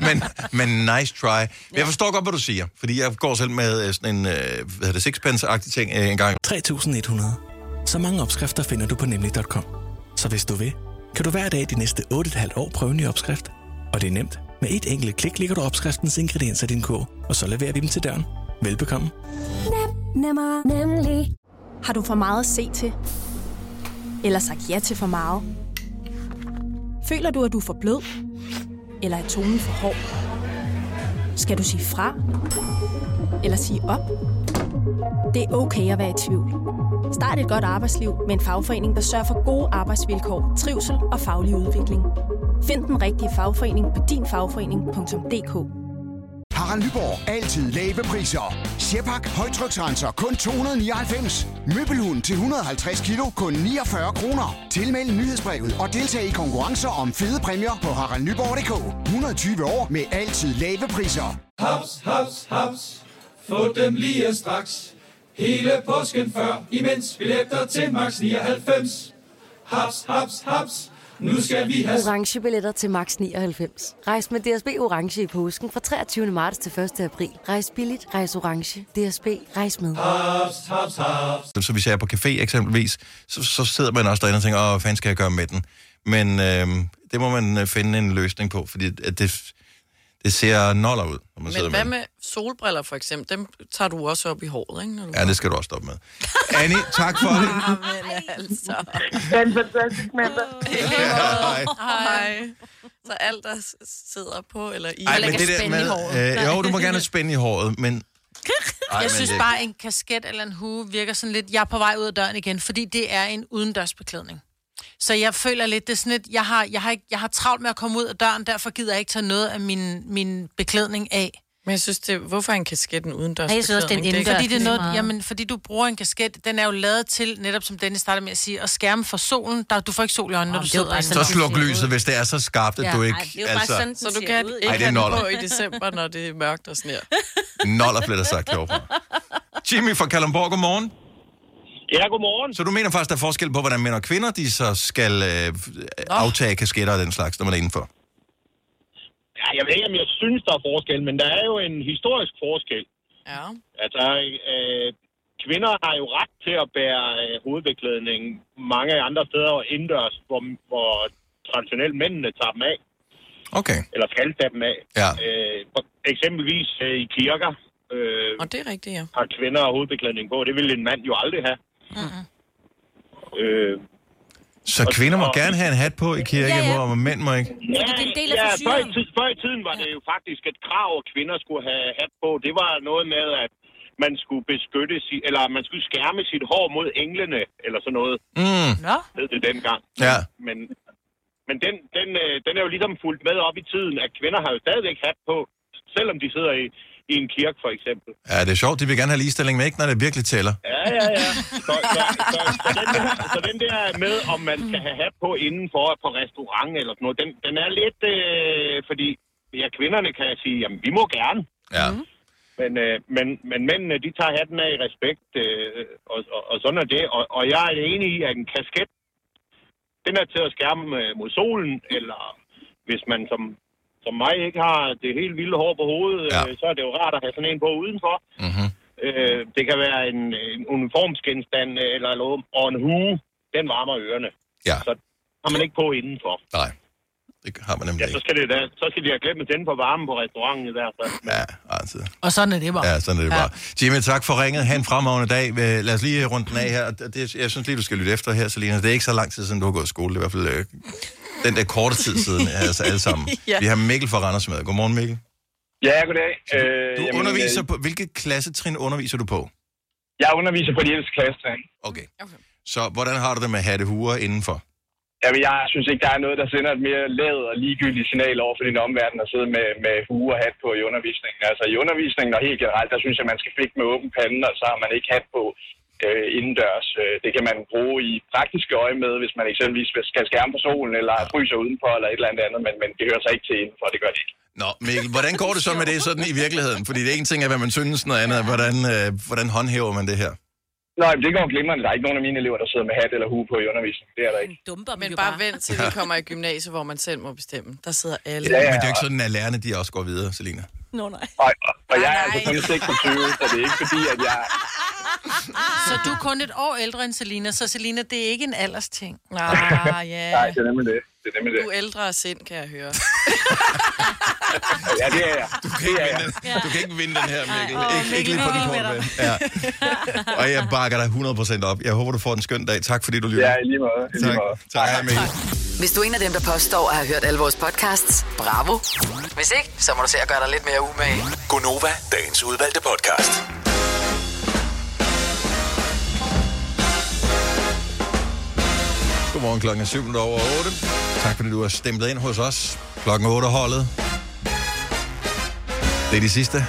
[LAUGHS] men, men nice try. Men jeg forstår godt, hvad du siger, fordi jeg går selv med øh, sådan en, øh, hvad hedder det, sixpence-agtig ting en gang. 3100. Så mange opskrifter finder du på nemlig.com. Så hvis du vil, kan du hver dag de næste 8,5 år prøve en ny opskrift. Og det er nemt. Med et enkelt klik ligger du opskriftens ingredienser i din kog, og så leverer vi dem til døren. Velbekomme. Nemmer, nemlig. Har du for meget at se til? Eller sagt ja til for meget? Føler du, at du er for blød? Eller er tonen for hård? Skal du sige fra? Eller sige op? Det er okay at være i tvivl. Start et godt arbejdsliv med en fagforening, der sørger for gode arbejdsvilkår, trivsel og faglig udvikling. Find den rigtige fagforening på dinfagforening.dk. Harald Nyborg. Altid lave priser. Sjehpak. Højtryksrenser. Kun 299. Møbelhund til 150 kilo. Kun 49 kroner. Tilmeld nyhedsbrevet og deltag i konkurrencer om fede præmier på haraldnyborg.dk. 120 år med altid lave priser. Haps, haps, haps. Få dem lige straks. Hele påsken før, imens billetter til max 99. Haps, haps, haps. Nu skal vi have... Orange billetter til max 99. Rejs med DSB Orange i påsken fra 23. marts til 1. april. Rejs billigt, rejs orange. DSB, rejs med. Haps, haps, haps. Så hvis jeg er på café eksempelvis, så, så sidder man også derinde og tænker, åh, hvad fanden skal jeg gøre med den? Men øh, det må man øh, finde en løsning på, fordi at det, det ser noller ud, når man sidder Men med hvad den. med solbriller for eksempel? Dem tager du også op i håret, ikke? Når du... Ja, det skal du også stoppe med. Annie, tak for det. [LAUGHS] Men altså... Det er en fantastisk mandag. Hej. Hej. Så alt, der s- sidder på eller i... Ej, men det der med, øh, jo, du må gerne spænde i håret, men [LAUGHS] jeg men synes det- bare, en kasket eller en hue virker sådan lidt, jeg er på vej ud af døren igen, fordi det er en udendørsbeklædning. Så jeg føler lidt, det er sådan lidt, jeg har, jeg har, ikke, jeg har travlt med at komme ud af døren, derfor gider jeg ikke tage noget af min, min beklædning af. Men jeg synes, det, hvorfor er en kasket en udendørs Nej, jeg synes også, det er en beklædning? indendørs. Fordi det er noget, jamen, fordi du bruger en kasket, den er jo lavet til, netop som Dennis startede med at sige, at skærme for solen. Der, du får ikke sol i øjnene, når du er sidder bare. Så sluk lyset, hvis det er så skarpt, at Ja, du ej, ikke... det er jo bare altså, sådan, Så du kan ikke Ej, det er have den noller. på i december, når det er mørkt og sner. [LAUGHS] Noller bliver der sagt. [LAUGHS] Jimmy fra Kalundborg, godmorgen. Ja, godmorgen. Så du mener faktisk, der er forskel på, hvordan mænd og kvinder, de så skal øh, aftage kasketter og den slags, når man er indenfor? Ja, jeg ved ikke, om jeg synes, der er forskel, men der er jo en historisk forskel. Ja. Altså, øh, kvinder har jo ret til at bære øh, hovedbeklædning mange andre steder og indendørs, hvor, hvor traditionelt mændene tager dem af. Okay. Eller skal tage dem af. Ja. Øh, for eksempelvis øh, i kirker øh, Og det er rigtigt, ja. har kvinder hovedbeklædning på. Det ville en mand jo aldrig have. Øh, Så kvinder må og- gerne have en hat på i kirke, Ja, ja. hvor mænd må ikke? Ja, ja før, i tid, før i tiden var det jo faktisk et krav, at kvinder skulle have hat på. Det var noget med, at man skulle beskytte, si- eller man skulle skærme sit hår mod englene, eller sådan noget. Mm. Nå. Hed det dengang. Ja. Men, men den, den, øh, den er jo ligesom fulgt med op i tiden, at kvinder har jo stadigvæk hat på, selvom de sidder i, i en kirke, for eksempel. Ja, det er sjovt. De vil gerne have ligestilling, men ikke når det virkelig tæller. Ja, ja, ja. Så, så, så, så, den der, så den der med, om man skal have hat på indenfor på restaurant eller sådan noget, den, den er lidt, øh, fordi ja, kvinderne kan sige, jamen vi må gerne. Ja. Men, øh, men, men mændene, de tager hatten af i respekt, øh, og, og, og sådan er det. Og, og jeg er enig i, at en kasket, den er til at skærme øh, mod solen, eller hvis man som, som mig ikke har det helt vilde hår på hovedet, ja. øh, så er det jo rart at have sådan en på udenfor. Mm-hmm. Øh, det kan være en, en uniformsgenstand øh, eller noget, og en hue, den varmer ørerne. Ja. Så har man ikke på indenfor. Nej, det har man nemlig Ja, så skal, det da, så skal de have glemt at tænde på varmen på restauranten i hvert fald. Ja, altså. Og sådan er det bare. Ja, sådan er det bare. Jimmy, tak for ringet. Ha' en fremragende dag. Lad os lige runde den af her. Det, jeg synes lige, du skal lytte efter her, Selina. Det er ikke så lang tid siden, du har gået i skole. Det er i hvert fald øh, den der korte tid siden, [LAUGHS] altså alle sammen. Ja. Vi har Mikkel fra Randers med. Godmorgen, Mikkel. Ja, goddag. Øh, Du underviser på... Hvilket klassetrin underviser du på? Jeg underviser på de ældste klasse. Okay. Så hvordan har du det med hattehuer indenfor? Jamen, jeg synes ikke, der er noget, der sender et mere ladet og ligegyldigt signal over for din omverden at sidde med, med hue og hat på i undervisningen. Altså i undervisningen og helt generelt, der synes jeg, man skal flikke med åben pande, og så har man ikke hat på øh, indendørs. Øh, Det kan man bruge i praktiske øje med, hvis man eksempelvis skal skærme på solen, eller fryser udenfor, eller et eller andet andet, men, men det hører sig ikke til indenfor, det gør det ikke. Nå, Mikkel, hvordan går det så med det sådan i virkeligheden? Fordi det er en ting af, hvad man synes, noget andet hvordan, øh, hvordan håndhæver man det her? Nej, det går glimrende. Der er ikke nogen af mine elever, der sidder med hat eller hue på i undervisningen. Det er der ikke. Dumper Men bare vent til vi kommer i gymnasiet, hvor man selv må bestemme. Der sidder alle. Ja, ja. Men det er jo ikke sådan, at lærerne de også går videre, Selina. Nå, nej. Og, og, jeg er altså kun 26, så det er ikke fordi, at jeg... Så du er kun et år ældre end Selina, så Selina, det er ikke en aldersting. [LAUGHS] Ah, ja. Nej, det er nemlig det. Det er nemlig det. Du er ældre af sind, kan jeg høre. Ja, det er jeg. Du kan, ikke vinde, den. du kan ikke vinde den her, Mikkel. Åh, ikke, ikke lige på Mikkel, med. Ja. Og jeg bakker dig 100% op. Jeg håber, du får en skøn dag. Tak fordi du lytter. Ja, i lige måde. I lige Tak. måde. Tak, hej Mikkel. Hvis du er en af dem, der påstår at have hørt alle vores podcasts, bravo. Hvis ikke, så må du se at gøre dig lidt mere umage. Gonova, dagens udvalgte podcast. Godmorgen klokken er 7 over 8. Tak fordi du har stemplet ind hos os. Klokken 8 holdet. Det er de sidste.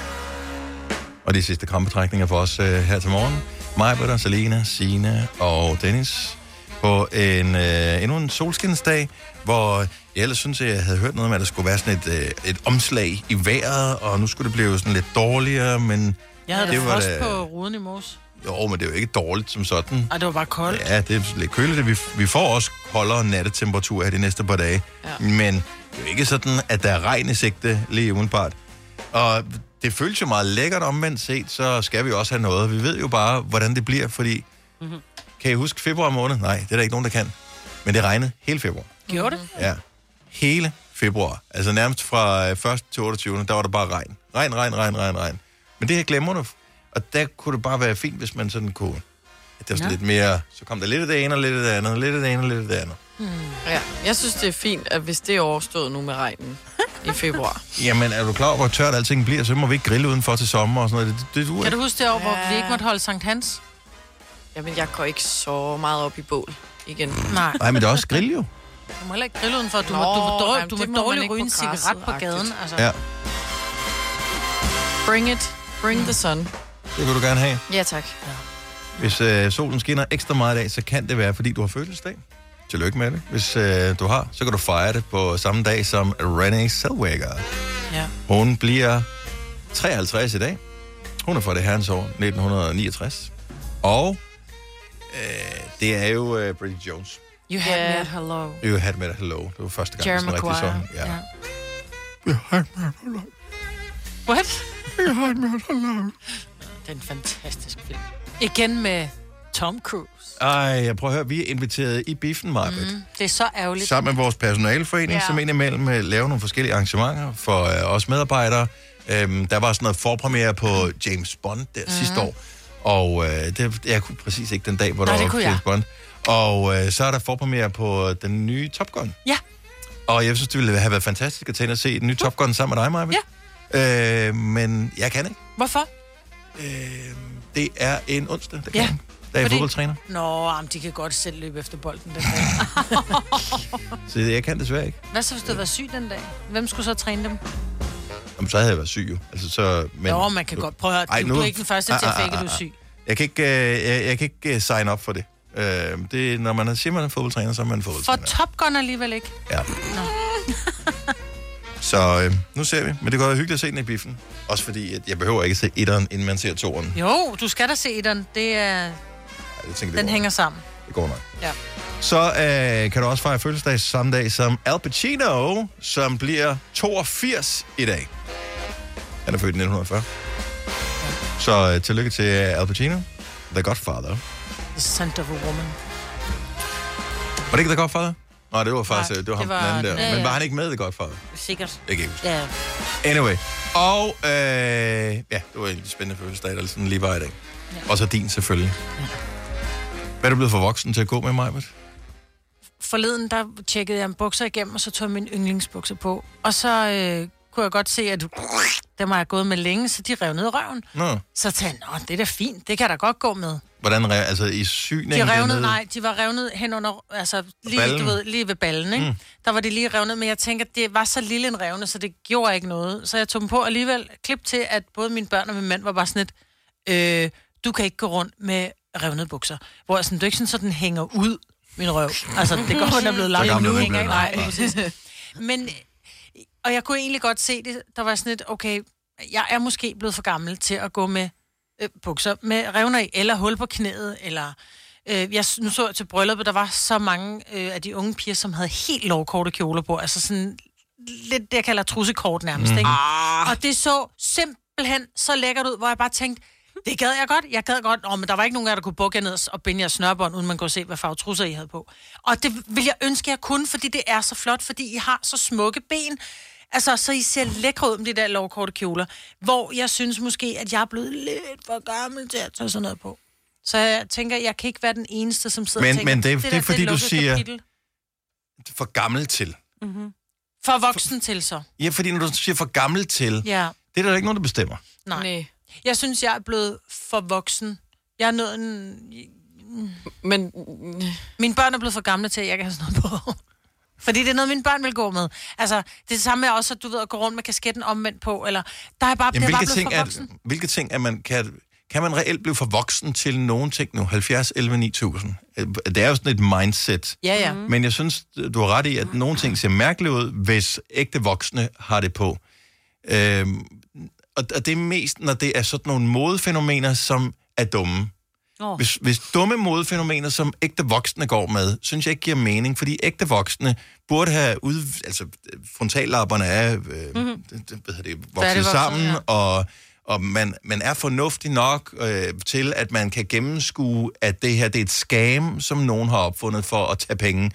Og de sidste krampetrækninger for os uh, her til morgen. Mig, Britta, Selina, Sine og Dennis. På en, uh, endnu en solskinsdag, hvor jeg ellers synes, jeg havde hørt noget om, at der skulle være sådan et, uh, et omslag i vejret, og nu skulle det blive sådan lidt dårligere, men... Jeg havde det da var frost da- på ruden i mors. Jo, men det er jo ikke dårligt som sådan. Ej, det var bare koldt. Ja, det er lidt køligt. Vi, vi får også koldere nattetemperatur her de næste par dage. Ja. Men det er jo ikke sådan, at der er regn i sigte lige umiddelbart. Og det føles jo meget lækkert omvendt set, så skal vi også have noget. Vi ved jo bare, hvordan det bliver, fordi... Mhm. Kan I huske februar måned? Nej, det er der ikke nogen, der kan. Men det regnede hele februar. Gjorde det? Ja. Hele februar. Altså nærmest fra øh, 1. til 28. Der var der bare regn. Regn, regn, regn, regn, regn. Men det her glemmer du. Og der kunne det bare være fint, hvis man sådan kunne... at Det var sådan Nå. lidt mere... Så kom der lidt af det ene, og lidt af det andet, lidt af det ene, og lidt af det andet. Hmm. Ja, jeg synes, det er fint, at hvis det er overstået nu med regnen, i februar. [LAUGHS] Jamen, er du klar over, hvor tørt alting bliver? Så må vi ikke grille udenfor til sommer og sådan noget. Det, det, det Kan du huske det år, hvor vi ikke måtte holde Sankt Hans? Jamen, jeg går ikke så meget op i bål igen. Nej. Nej, men det er også grill jo. Du må heller ikke grille udenfor. Du Nå, må, du må, dårlig, jamen, du det må må dårligt ryge en på cigaret på gaden. Altså. Ja, Bring it. Bring the sun. Det vil du gerne have. Ja, tak. Hvis øh, solen skinner ekstra meget i dag, så kan det være, fordi du har fødselsdag. Tillykke med det. Hvis øh, du har, så kan du fejre det på samme dag som Renée Zellweger. Ja. Hun bliver 53 i dag. Hun er fra det herrens år 1969. Og øh, det er jo øh, Bridget Jones. You had me at hello. You had met hello. Det var første gang, Jerry sådan rigtig sådan. Ja. Ja. You had met hello. What? You had met hello. Det er en fantastisk film. Igen med Tom Cruise. Ej, jeg prøver at høre, vi er inviteret i biffen, Marvitt. Mm, det er så ærgerligt. sammen med vores personalforening, ja. Som indimellem øh, laver nogle forskellige arrangementer for øh, os medarbejdere. Øhm, der var sådan noget forpremiere på James Bond der mm. sidste år, og øh, det, jeg kunne præcis ikke den dag, hvor Nej, der det var James jeg. Bond. Og øh, så er der forpremiere på den nye Top Gun. Ja. Og jeg synes, det ville have været fantastisk at tage ind og se den nye Top Gun sammen med dig, Maja. Ja. Øh, men jeg kan ikke. Hvorfor? Øh, det er en onsdag, der kan Ja. jeg. Der er jeg fodboldtræner, Nå, jamen, de kan godt selv løbe efter bolden den dag. [LAUGHS] så jeg kan desværre ikke. Hvad så, hvis du var syg den dag? Hvem skulle så træne dem? Jamen, så havde jeg været syg jo. Altså, så, Men, Nå, man kan godt prøve at høre. Du, du er ikke den første til at fake, at du er syg. Jeg kan ikke, øh, jeg, jeg kan ikke øh, sign op for det. Øh, det når man er, siger, man er fodboldtræner, så er man en For fodboldtræner. Top Gun alligevel ikke. Ja. Nå. [LAUGHS] Så øh, nu ser vi. Men det går være hyggeligt at se den i biffen. Også fordi, at jeg behøver ikke se etteren, inden man ser toeren. Jo, du skal da se den. Det er, Ja, jeg tænker, det den hænger sammen. det går nok. Ja. Så øh, kan du også fejre fødselsdag samme dag som Al Pacino, som bliver 82 i dag. Han er født i 1940. Så øh, tillykke til Al Pacino. The Godfather. The Scent of a Woman. Var det ikke The Godfather? Nej, det var faktisk Nej, det var ham det var den anden der. den- Men var han ikke med i The Godfather? Sikkert. Jeg kan ikke huske. Ja. Anyway. Og øh, ja, det var en spændende fødselsdag, der sådan lige var i dag. Ja. Og så din selvfølgelig. Ja. Hvad er du blevet for voksen til at gå med mig? Forleden, der tjekkede jeg en bukser igennem, og så tog jeg min yndlingsbukser på. Og så øh, kunne jeg godt se, at dem har jeg gået med længe, så de rev ned røven. Nå, Så tænkte jeg, Nå, det er da fint, det kan jeg da godt gå med. hvordan rev, altså i syning? De revnede, nej, de var revnet hen under, altså lige, Ballen? du ved, lige ved ballen, ikke? Mm. Der var de lige revnet, men jeg tænker, det var så lille en revne, så det gjorde ikke noget. Så jeg tog dem på alligevel. Klip til, at både mine børn og min mand var bare sådan lidt, øh, du kan ikke gå rundt med revnede bukser. Hvor jeg sådan, det er ikke sådan, så den hænger ud, min røv. Altså, det går, den er blevet Så lang, gammel men er nu ikke. Nej, præcis. Men, og jeg kunne egentlig godt se det. Der var sådan lidt, okay, jeg er måske blevet for gammel til at gå med øh, bukser med revner i, eller hul på knæet, eller... Øh, jeg, nu så jeg til brylluppet, der var så mange øh, af de unge piger, som havde helt lovkorte kjoler på, altså sådan lidt det, jeg kalder trussekort nærmest, Mhm. ikke? Og det så simpelthen så lækkert ud, hvor jeg bare tænkte, det gad jeg godt, jeg gad godt, oh, men der var ikke nogen af jer, der kunne bukke jer ned og binde jeres snørbånd, uden man kunne se, hvad farve trusser I havde på. Og det vil jeg ønske, jeg kunne, fordi det er så flot, fordi I har så smukke ben, Altså, så I ser lækre ud med de der lovkorte kjoler, hvor jeg synes måske, at jeg er blevet lidt for gammel til at tage sådan noget på. Så jeg tænker, jeg kan ikke være den eneste, som sidder Men- og tænker, men det er- der, det er fordi, du lukkede siger- Kapitel. For gammel til. Mm-hmm. For voksen til så. Ja, fordi når du siger for gammel til, Ja. det er der ikke nogen, der bestemmer. Nej. Nej. Jeg synes, jeg er blevet for voksen. Jeg er nået en... Men... Mine børn er blevet for gamle til, at jeg kan have sådan noget på. Fordi det er noget, mine børn vil gå med. Altså, det er det samme med også, at du ved, at gå rundt med kasketten omvendt på, eller... Der er bare, Jamen, det er bare blevet ting for er, voksen. hvilke ting er man, kan, kan man reelt blive for voksen til nogen ting nu? 70, 11, 9000. Øh, Det er jo sådan et mindset. Ja, ja. Mhm. Men jeg synes, du har ret i, at nogle ting ser mærkeligt ud, hvis ægte voksne har det på. Øhm, og og det er mest, når det er sådan nogle modefænomener, som er dumme. Oh. Hvis, hvis dumme modefænomener, som ægte voksne går med, synes jeg ikke giver mening, fordi ægte voksne burde have ud, altså frontallapperne er øh, mm-hmm. det, det, hvad det, vokset Færdigvokset, sammen, ja. og, og man, man er fornuftig nok øh, til, at man kan gennemskue, at det her det er et scam, som nogen har opfundet for at tage penge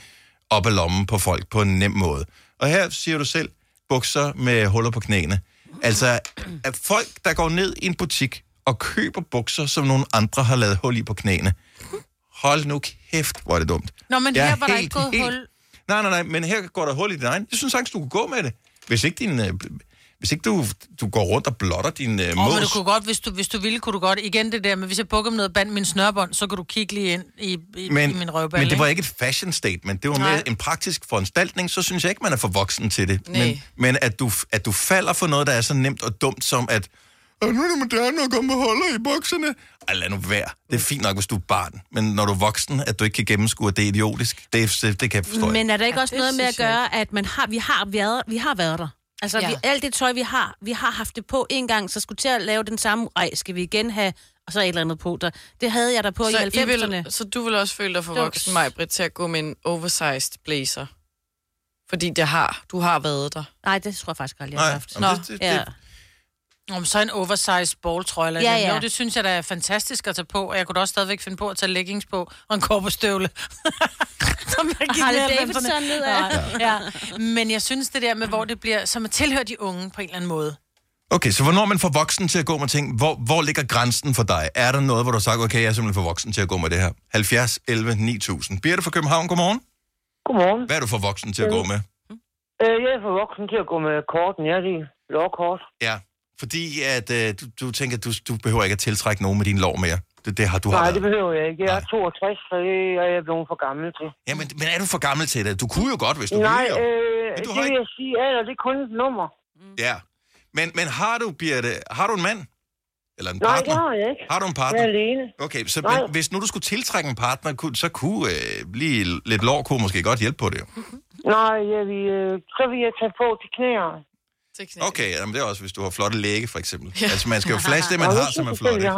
op af lommen på folk på en nem måde. Og her siger du selv, bukser med huller på knæene. Altså, at folk, der går ned i en butik og køber bukser, som nogle andre har lavet hul i på knæene. Hold nu kæft, hvor er det dumt. Nå, men Jeg er her var der helt, ikke gået helt- hul. Nej, nej, nej, men her går der hul i din egen. Jeg synes sagtens, du kunne gå med det. Hvis ikke, din, øh, hvis ikke du, du går rundt og blotter din øh, mås... men du kunne godt, hvis du, hvis du ville, kunne du godt. Igen det der, men hvis jeg bukker ned og bandt min snørbånd, så kan du kigge lige ind i, i, men, i min røvballe. men det var ikke et fashion statement. Det var mere Nej. en praktisk foranstaltning. Så synes jeg ikke, man er for voksen til det. Nej. Men, men at, du, at du falder for noget, der er så nemt og dumt som at... "Åh, nu er det moderne at komme med holder i bukserne. Ej, lad nu være. Det er fint nok, hvis du er barn. Men når du er voksen, at du ikke kan gennemskue, at det er idiotisk, det, det, det kan jeg forstå. Men er der ikke Ja, også noget med at gøre, at man har, vi, har været, vi har været der? Altså, ja. Vi, alt det tøj, vi har, vi har haft det på en gang, så skulle til at lave den samme, ej, skal vi igen have, og så et eller andet på der. Det havde jeg der på så, i I 90'erne. vil, så du vil også føle dig for voksen, mig, Britt, til at gå med en oversized blazer? Fordi det har, du har været der. Nej, det tror jeg faktisk aldrig, jeg har Nej, haft. jamen, det- det- ja. det- Om så en oversized balltrøje eller Ja, ja. Jo, det synes jeg da er fantastisk at tage på, og jeg kunne da også stadigvæk finde på at tage leggings på og en korpestøvle. [LAUGHS] Som jeg gik Harley ned Davidson nedad. Ja. ja. Men jeg synes det der med, hvor det bliver, som at tilhøre de unge på en eller anden måde. Okay, så hvornår man for voksen til at gå med ting? Hvor, hvor ligger grænsen for dig? Er der noget, hvor du har sagt, okay, jeg er simpelthen for voksen til at gå med det her? 70, 11, 9000. Birte fra København, godmorgen. Godmorgen. Hvad er du for voksen til at gå med? Øh, jeg er for voksen til at gå med korten. Jeg er de lovkort. Ja, fordi at øh, du, du tænker, du, du behøver ikke at tiltrække nogen med din lov mere. Det, det har du har Nej, været. det behøver jeg ikke. Jeg er 62, så det er jeg blevet for gammel til. Ja, men, men er du for gammel til det? Du kunne jo godt, hvis du Nej, ville. jo. øh, Men du det har vil ikke... jeg sige, alder, det er kun et nummer. Ja. Men, men har du, Birte, har du en mand? Eller en Nej, partner? det har jeg ikke. Har du en partner? Jeg er alene. Okay, så Nej. men, hvis nu du skulle tiltrække en partner, så kunne øh, lige lidt lår kunne måske godt hjælpe på det. jo. Nej, jeg vil, øh, så vil jeg tage på til knæerne. Okay, jamen det er også, hvis du har flotte læge, for eksempel. Ja. Altså, man skal jo [LAUGHS] flashe det, man har, det som er flot. ikke?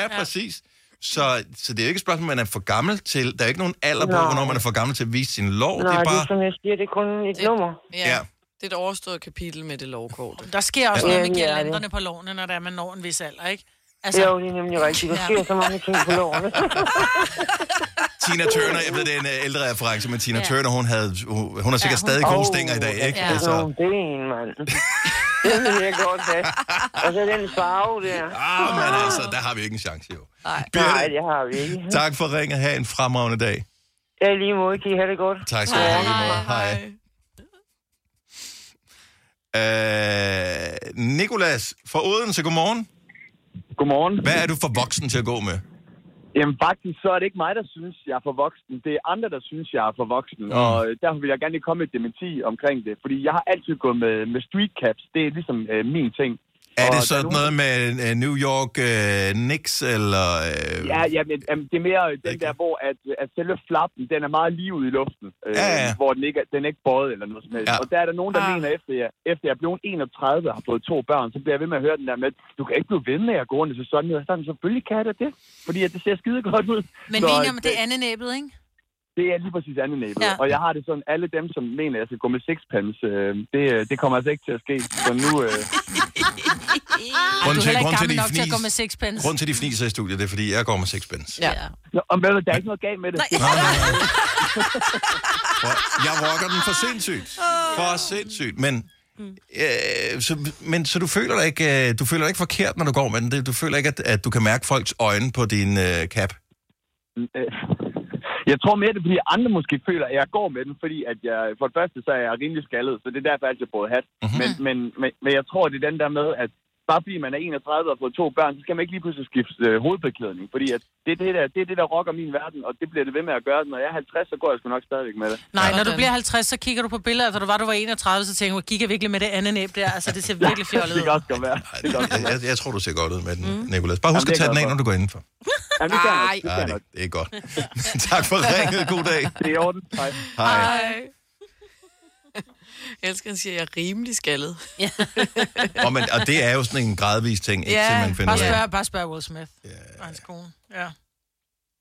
Ja, præcis. Så, så det er jo ikke et spørgsmål, man er for gammel til. Der er ikke nogen alder på, Nej. hvornår man er for gammel til at vise sin lov. Nej, det er det bare... er som jeg siger, det er kun et nummer. Ja. Ja. Det er et overstået kapitel med det lovkort. Der sker også Ja, noget med det er det. girlanderne på lårene, når der er man når en vis alder, ikke? Altså, jo, det er nemlig rigtigt. Der Ja. sker så mange ting på lårene. [LAUGHS] Tina Turner, jeg ved, det er en øh, ældre reference, men Tina Ja. Turner, hun, havde, hun, hun har sikkert Ja, stadig hun- gode Åh, stænger i dag, ikke? Ja, Altså, det er en, mand. [LAUGHS] Det vil jeg godt have. Og så den farve der. ah, men altså, der har vi ikke en chance, jo. Nej, Nej det har vi ikke. Tak for ringet. Ha' en fremragende dag. Ja, lige måde. Kan I have det godt? Tak skal du have. måde. Hej. Øh, Nikolas fra Odense, godmorgen. Godmorgen. Hvad er du for voksen til at gå med? Jamen faktisk, så er det ikke mig, der synes, jeg er for voksen. Det er andre, der synes, jeg er for voksen. Mm. Og derfor vil jeg gerne lige komme med et dementi omkring det. Fordi jeg har altid gået med, med street caps. Det er ligesom øh, min ting. Er det sådan nogen, noget med øh, New York øh, Knicks, eller... Øh, Ja, ja men, jamen, det er mere den der, hvor at, at selve flappen, den er meget lige ude i luften. Øh, Ja, ja. Hvor den ikke, er- den er ikke bøjet eller noget som helst. Ja. Og der er der nogen, der Ah. mener, efter jeg, efter jeg er blevet 31 og har fået to børn, så bliver jeg ved med at høre den der med, du kan ikke blive ved med at gå rundt i sådan noget. Sådan, selvfølgelig kan jeg da det. Fordi at det ser skide godt ud. Men Så, vi om, det er andennæbet, ikke? Det er lige præcis andet næbet. Ja. Og jeg har det sådan, alle dem, som mener, at jeg skal gå med sixpence, øh, det, det kommer altså ikke til at ske. Så nu... Øh, Grunden til- grunden til, de nok til at gå fnis- med sixpence. Grunden til, de fniser i studiet, det er, fordi jeg går med sixpence. Ja. Nå, og der er ikke noget galt med det. Nej. For [LAUGHS] jeg rocker den for sindssygt. For sindssygt. Men, øh, så, men så du føler dig ikke, øh, du føler dig ikke forkert, når du går med den? Det- Du føler ikke, at, at du kan mærke folks øjne på din øh, cap? Jeg tror mere, det er, fordi andre måske føler, at jeg går med den, fordi at jeg, for det første, så er jeg rimelig skaldet, så det er derfor, jeg altid har hat. Mhm. Men, men, men, men jeg tror, det er den der med, at bare fordi man er 31 og har fået to børn, så skal man ikke lige pludselig skifte øh, hovedbeklædning, fordi at det, er det, der, det er det, der rocker min verden, og det bliver det ved med at gøre. Når jeg er 50, så går jeg sgu nok stadigvæk med det. Nej, når du bliver 50, så kigger du på billeder, da du var, du var 31, så tænker du, kigger jeg virkelig med det andet næb der? Altså, det ser virkelig fjollet ud. Det kan også godt være. Det kan også Jeg, jeg, jeg tror, du ser godt ud med den, mm. Nicolas. Bare husk Jamen, at tage den af, når du går indenfor. [LAUGHS] Jamen, det kan jeg nok. Det kan det, det er godt. [LAUGHS] tak for ringet. God dag. Det er i orden. Hej. Hej. Jeg elsker, at han siger, at jeg er rimelig skaldet. Ja. [LAUGHS] Og, men, og det er jo sådan en gradvis ting, ikke, til man finder bare ud af. spørg, bare spørg Will Smith og hans kone. Ja.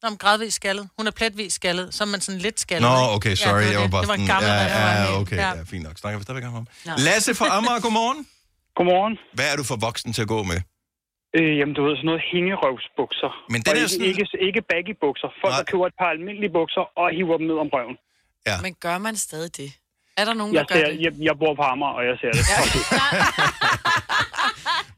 Nå, men gradvis skaldet. Hun er pletvis skaldet. Så er man sådan lidt skaldet. Nå, okay, sorry. Ja, jeg var bare det var en gammel ja, ja, okay, ja. fint nok. Snakker vi stadigvæk om ham. Nå. Lasse fra Amager, godmorgen. Godmorgen. Hvad er du for voksen til at gå med? Øh, jamen, du ved, sådan noget hængerøvsbukser. Men det og er ikke, sådan- ikke, ikke baggy bukser. Folk, der køber et par almindelige bukser og hiver dem ned om røven. Ja. Men gør man stadig det? Er der nogen, Jeg, der gør ser, det? jeg, jeg bor på Amager, og jeg ser det. [LAUGHS]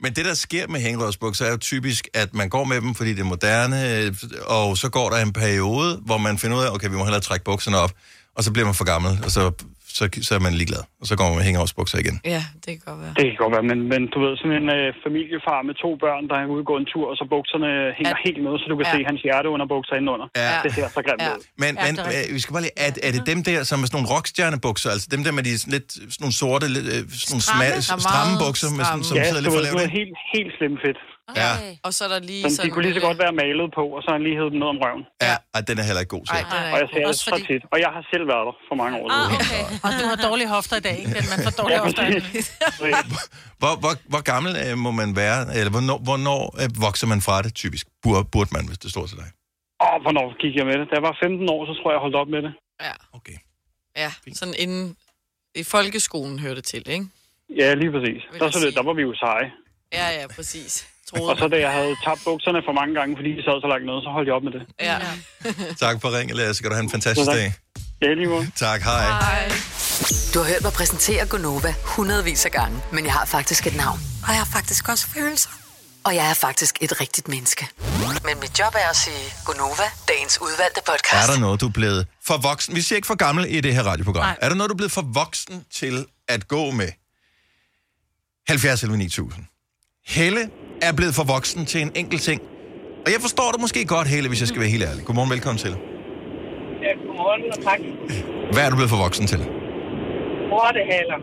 Men det, der sker med hængerøvsbukser, er jo typisk, at man går med dem, fordi det er moderne, øh, og så går der en periode, hvor man finder ud af, okay, vi må hellere trække bukserne op, og så bliver man for gammel, og så så, så er man ligeglad. Og så går man med hængeårsbukser igen. Ja, det kan godt være. Det kan godt være, men, men du ved, sådan en øh, familiefar med to børn, der er ude gå en tur, og så bukserne hænger helt ned, så du kan Ja. se hans hjerte under bukser indenunder. Ja. Det ser så grimt ud. Men, men øh, vi skal bare lige, er, er det dem der, som er sådan nogle rockstjernebukser, altså dem der med de sådan lidt, sådan nogle sorte, lidt, øh, sådan nogle smalle, stramme bukser, med sådan, som ja, sidder lidt for lavt? ikke? helt, helt slim fedt. Ja. Og så er der lige Men sådan... de kunne lige så godt være malet på, og så har han lige hævet dem ned om røven. Ja, og den er heller ikke god til. Ej, den er Og jeg ikke ser god. det Også så fordi- tit. Og jeg har selv været der for mange år siden. Ah, okay. Og du har dårlige hofter i dag, ikke? Men man får dårlige Ja, hofter. Hvor, hvor, hvor gammel øh, må man være, eller hvornår, hvornår øh, vokser man fra det typisk? Burde, burde man, hvis det står til dig? Og hvornår gik jeg med det? Da jeg var 15 år, så tror jeg, jeg holdt op med det. Ja. Ja, sådan inden... I folkeskolen hører det til, ikke? Ja, lige præcis. Der, så det, der var vi jo seje. Ja, ja, præcis. Og så da jeg havde tabt bukserne for mange gange, fordi de sad så langt nede, så holdt jeg op med det. Ja. [LAUGHS] Tak for ringet, Lasse. Skal du have en fantastisk dag. Ja, lige måde. Tak, hej. Hej. Du har hørt mig præsentere Gonova hundredvis af gange, men jeg har faktisk et navn. Og jeg har faktisk også følelser. Og jeg er faktisk et rigtigt menneske. Men mit job er at sige Gonova, dagens udvalgte podcast. Er der noget, du er blevet for voksen? Vi siger ikke for gammel i det her radioprogram. Nej. Er der noget, du er blevet for voksen til at gå med? 70 eller 9000. Helle er blevet for voksen til en enkelt ting. Og jeg forstår det måske godt, Helle, hvis jeg skal være helt ærlig. Godmorgen, velkommen til. Ja, godmorgen og tak. Hvad er du blevet for voksen til? Rottehaler.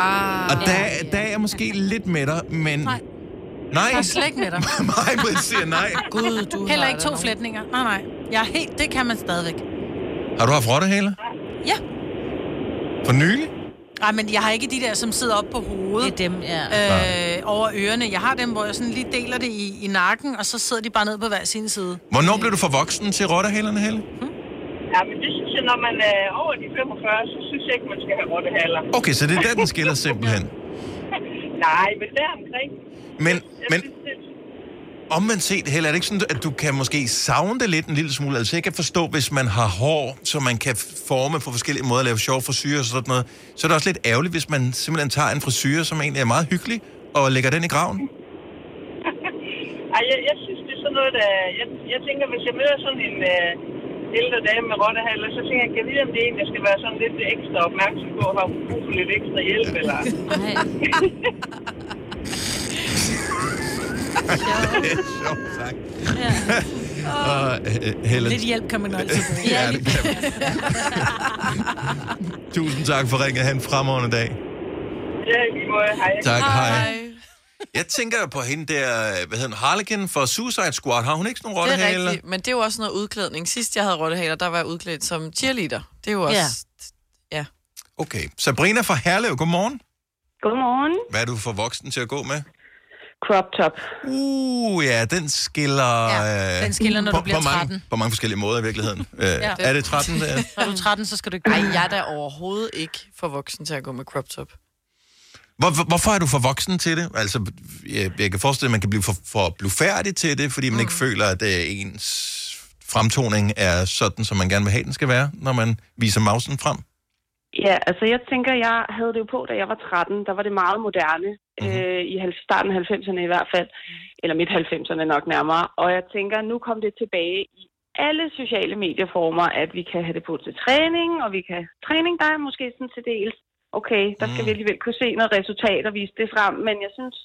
Ah, Og der, der er jeg måske lidt med dig, men... Nej. Nej. Jeg er slet ikke med dig. [LAUGHS] Nej, men siger nej. Gud, du Heller ikke to flætninger. Nej, nej. Jeg er helt, det kan man stadigvæk. Har du haft rottehale? Ja. For nylig? Nej, men jeg har ikke de der, som sidder op på hovedet. Det er dem, ja. Øh, over ørerne. Jeg har dem, hvor jeg sådan lige deler det i, i nakken, og så sidder de bare ned på hver sin side. Hvornår blev du for voksen til rottehalerne, Helle? Ja, men det synes jeg, når man er over de 45, så synes jeg ikke, man skal have rottehaler. Okay, så det er der, den skiller simpelthen. [LAUGHS] Nej, men der omkring. Men, men omvendt set, Helle, er det ikke sådan, at du kan måske savne det lidt en lille smule? Altså jeg kan forstå, hvis man har hår, så man kan forme på forskellige måder, lave sjov frisyrer og sådan noget, så er det også lidt ærgerligt, hvis man simpelthen tager en frisyr, som egentlig er meget hyggelig, og lægger den i graven. [LAUGHS] Ej, jeg, jeg synes, det er sådan noget, der... Jeg, jeg tænker, hvis jeg møder sådan en øh, ældre dame med rottehaler, så tænker jeg, kan jeg vide, om det er en, der skal være sådan lidt ekstra opmærksom på, at have brug for lidt ekstra hjælp, eller... [LAUGHS] [LAUGHS] det er sjovt sagt. Og, øh, Helle, Lidt hjælp kan man altid bruge. [LAUGHS] Ja, det kan [LAUGHS] tusind tak for ringet. Ha' en fremragende dag. Ja, i måde. Hej. Tak, hej. Jeg tænker på hende der, hvad hedder hun, Harlequin for Suicide Squad. Har hun ikke sådan nogle Det er rigtigt, men det er jo også noget udklædning. Sidst jeg havde rottehaler, der var jeg udklædt som cheerleader. Det er jo også... Ja. Okay. Sabrina fra Herlev, godmorgen. Godmorgen. Hvad er du for voksen til at gå med? Crop top. Uh, ja, den skiller... Ja, den skiller, når på, du bliver på mange, 13. På mange forskellige måder i virkeligheden. Øh, Ja. Er det 13? Der? Når du er 13, så skal du ikke... Ej, jeg er da overhovedet ikke for voksen til at gå med crop top. Hvor, hvor- hvorfor er du for voksen til det? Altså, jeg, jeg kan forestille, at man kan blive for, for blufærdig til det, fordi man mm. ikke føler, at øh, ens fremtoning er sådan, som man gerne vil have, den skal være, når man viser mausen frem. Ja, altså jeg tænker, jeg havde det jo på, da jeg var 13. Der var det meget moderne. Mm-hmm. Øh, I halv- starten af 90'erne i hvert fald. Eller midt 90'erne nok nærmere. Og jeg tænker, nu kom det tilbage i alle sociale medieformer, at vi kan have det på til træning, og vi kan... Træning, der er måske sådan til dels. Okay, der skal mm. vi alligevel kunne se noget resultat og vise det frem. Men jeg synes,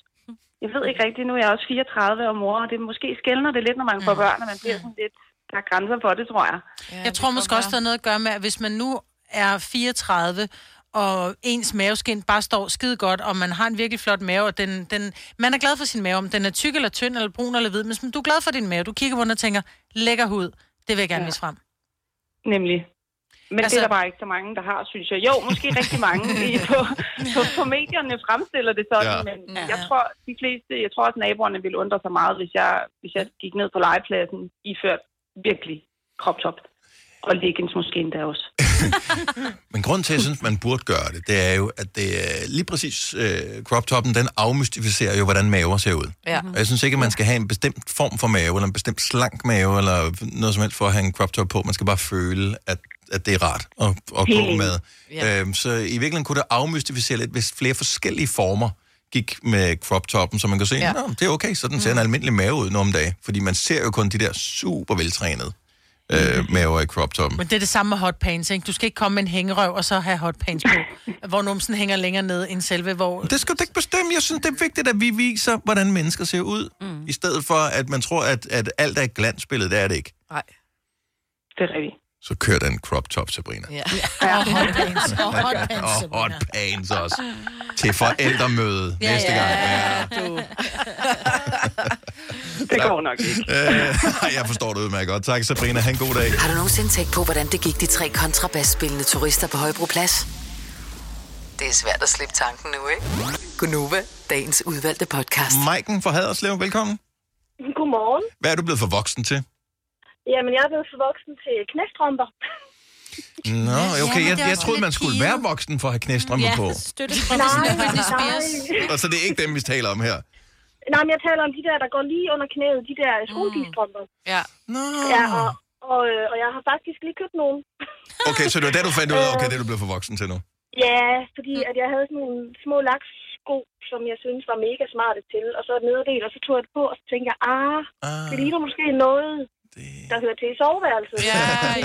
jeg ved ikke rigtigt, nu er jeg også 34 og mor, og det måske skældner det lidt, når man får børn, og man bliver sådan lidt... Der er grænser for det, tror jeg. Ja, jeg tror måske også, der er noget at gøre med, at hvis man nu er 34, og ens maveskin bare står skide godt, og man har en virkelig flot mave, og den, den, man er glad for sin mave, om den er tyk eller tynd, eller brun eller hvid, men hvis du er glad for din mave, du kigger på den og tænker, lækker hud, det vil jeg gerne Ja. vise frem. Nemlig. Men altså, Altså- det er der bare ikke så mange, der har, synes jeg. Jo, måske rigtig mange i, på, på, på medierne fremstiller det sådan, Ja. ja. men jeg tror, de fleste, jeg tror også naboerne ville undre sig meget, hvis jeg, hvis jeg gik ned på legepladsen, iført virkelig crop top. Og leggings måske endda også. [LAUGHS] Men grunden til, at jeg synes, man burde gøre det, det er jo, at det er lige præcis øh, crop toppen, den afmystificerer jo, hvordan maver ser ud. Ja. Og jeg synes ikke, at man skal have en bestemt form for mave, eller en bestemt slank mave, eller noget som helst for at have en crop top på. Man skal bare føle, at, at det er rart at, at gå med. Ja. Øhm, så i virkeligheden kunne det afmystificere lidt, hvis flere forskellige former gik med crop toppen, så man kan se, Ja. ja. det er okay, sådan ser en almindelig mave ud nu om dagen. Fordi man ser jo kun de der super veltrænede øh, maver i crop toppen. Men det er det samme med hot pants, ikke? Du skal ikke komme med en hængerøv og så have hot pants på, [LAUGHS] hvor numsen hænger længere ned end selve, hvor... Det skal du ikke bestemme. Jeg synes, det er vigtigt, at vi viser, hvordan mennesker ser ud. Mm. I stedet for, at man tror, at, at alt er et glansbillede. Det er det ikke. Nej. Det er rigtigt. Så kør den crop top, Sabrina. Ja. [LAUGHS] Og [LAUGHS] hot pants. Og hot pants. Og hot pants også. Til forældremøde Ja, næste ja, gang. ja, du. Det går nok ikke. [LAUGHS] Øh, jeg forstår det udmærket godt. Tak, Sabrina. Ha' en god dag. Har du nogensinde tænkt på, hvordan det gik de tre kontrabasspillende turister på Højbroplads? Det er svært at slippe tanken nu, ikke? Gunova, dagens udvalgte podcast. Maiken fra Haderslev, velkommen. Godmorgen. Hvad er du blevet for voksen til? Jamen, jeg er blevet for voksen til knæstrømper. Nå, okay. Jeg, jeg troede, man skulle være voksen for at have knæstrømper Ja, på. Nej, nej. Og så det er ikke dem, vi taler om her. Nej, men jeg taler om de der, der går lige under knæet, de der skolepigestrømper. Ja. Nå. Ja, og, og, øh, og jeg har faktisk lige købt nogen. [LAUGHS] Okay, så det var da, du fandt ud af, okay, det er du blevet for voksen til nu. Ja, fordi at jeg havde sådan nogle små lakssko, som jeg synes var mega smarte til, og så et nederdel, og så tog jeg det på, og så tænkte jeg, ah, det ligner måske noget, der hører til i soveværelset. Ja,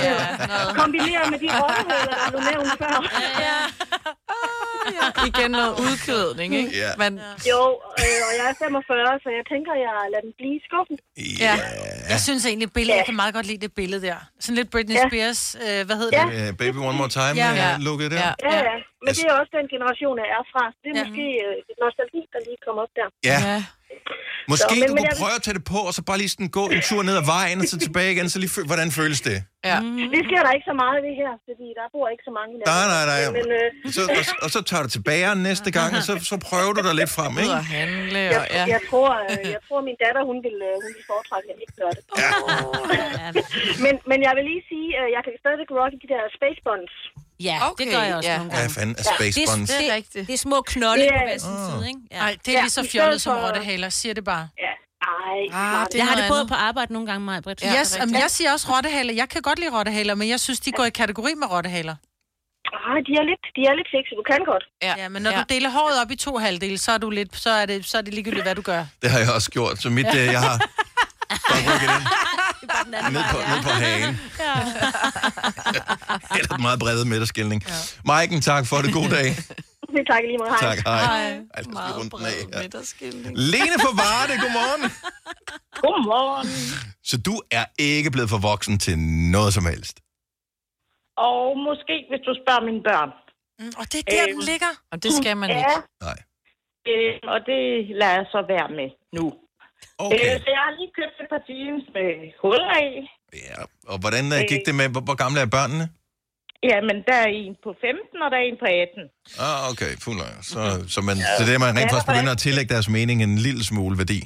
ja, noget. Kombineret med de røghuller, der blev nævnt før. Ja. Igen noget udklædning, ikke? Ja. Men, Jo, øh, og jeg er 45, så jeg tænker, jeg lader den blive i skuffen. Ja. Jeg synes egentlig, billedet, jeg kan meget godt lide det billede der. Sådan lidt Britney Ja. Spears, øh, hvad hedder det? Uh, baby One More Time, Ja. ja. Ja. lukket der. Ja, ja. Men det er også den generation, jeg er fra. Det er ja. måske øh, nostalgi, der lige kommer op der. Ja. Måske Så, men- du men kunne jeg- prøve at tage det på, og så bare lige sådan gå en tur ned ad vejen, og så tilbage igen, så lige føl- hvordan føles det? Ja. Det sker der ikke så meget ved her, fordi der bor ikke så mange i Nej, nej, nej. Men, øh, Så, og, og så tager du tilbage næste gang, og så, så prøver du dig lidt frem, ikke? At handle, jeg, og ja. jeg, tror, øh, jeg tror, min datter, hun vil, øh, hun vil foretrække, at jeg ikke gør det. [LAUGHS] men, men jeg vil lige sige, at jeg kan stadigvæk rocke de der space buns. Ja, okay, det gør jeg også ja. nogle gange. fanden er space det, buns? Det, er det, det er små knolde Det på er- hver sin Ah. side, ikke? Ja. Nej, det er lige så Ja, fjollet som rottehaler. Siger det bare. Ja. Ej, Ah, det jeg har det både andet. på arbejde nogle gange, Maja Britt. Ja, yes, men jeg siger også rottehaler. Jeg kan godt lide rottehaler, men jeg synes, de går i kategori med rottehaler. Ah, de er lidt, de er lidt fikse. Du kan godt. Ja, ja men når ja. du deler håret op i to halvdele, så er, du lidt, så er, det, så er det ligegyldigt, hvad du gør. Det har jeg også gjort, så mit, øh, jeg har [LAUGHS] bare rykket ind ned på, ned på hagen. [LAUGHS] [LAUGHS] Eller et meget bredt midterskilning. Ja. Maiken, tak for det. God dag. [LAUGHS] tak lige meget. Tak, hej. Hej. Os lige rundt den af. Midterskilning. Lene fra Varde, godmorgen. Godmorgen. Så du er ikke blevet for voksen til noget som helst? Og måske, hvis du spørger mine børn. Mm, og det er der, den ligger. Og det skal man ja. ikke. Nej. Øh, og det lader jeg så være med nu. Okay. Øh, så jeg har lige købt et par jeans med huller i. Ja, og hvordan øh, gik det med, hvor, hvor gamle er børnene? Jamen, der er en på 15, og der er en på 18. Ah, okay, fuld. Så, så, man, så det er, man rent faktisk begynder at tillægge deres mening en lille smule værdi.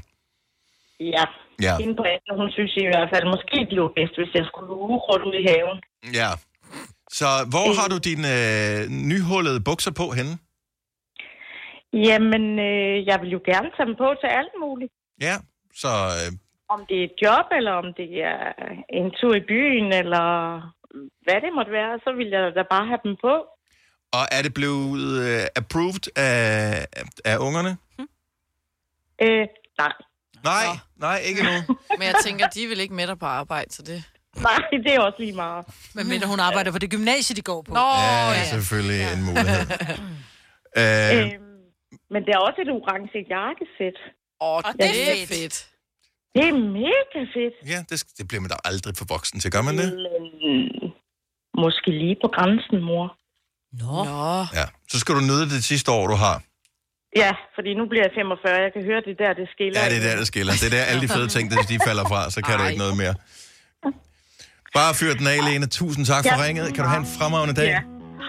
Ja. Ja. Hende på 18, hun synes i hvert fald, måske de var bedst, hvis jeg skulle ugeråd ud i haven. Ja. Så hvor har du dine øh, nyhullede bukser på henne? Jamen, øh, jeg vil jo gerne tage dem på til alt muligt. Ja, så... Øh, Om det er et job, eller om det er en tur i byen, eller hvad det måtte være, så vil jeg da bare have dem på. og er det blevet øh, approved af, af ungerne? Øh, nej. Nej, nej, ikke nu. [LAUGHS] Men jeg tænker, de vil ikke med dig på arbejde, så det... Nej, det er også lige meget. Men mindre hun arbejder på det gymnasie, de går på. Nå, Ja, ja. selvfølgelig en mulighed. [LAUGHS] øh, Øh, men der er også et orange jakkesæt. Åh, Ja, det det er er fedt. Det er mega fedt. ja, det, det bliver man da aldrig for voksen til. Gør man det? Men måske lige på grænsen, mor. Nå. Nå. Ja. Så skal du nyde det sidste år, du har. Ja, fordi nu bliver jeg 45. Jeg kan høre det der, det skiller. Ja, det er der, det skiller. Det er der, alle de fede ting, de falder fra, så kan Ej. du ikke noget mere. Bare fyr den af, Lene. Tusind tak for Ja. ringet. Kan du have en fremragende dag? Ja,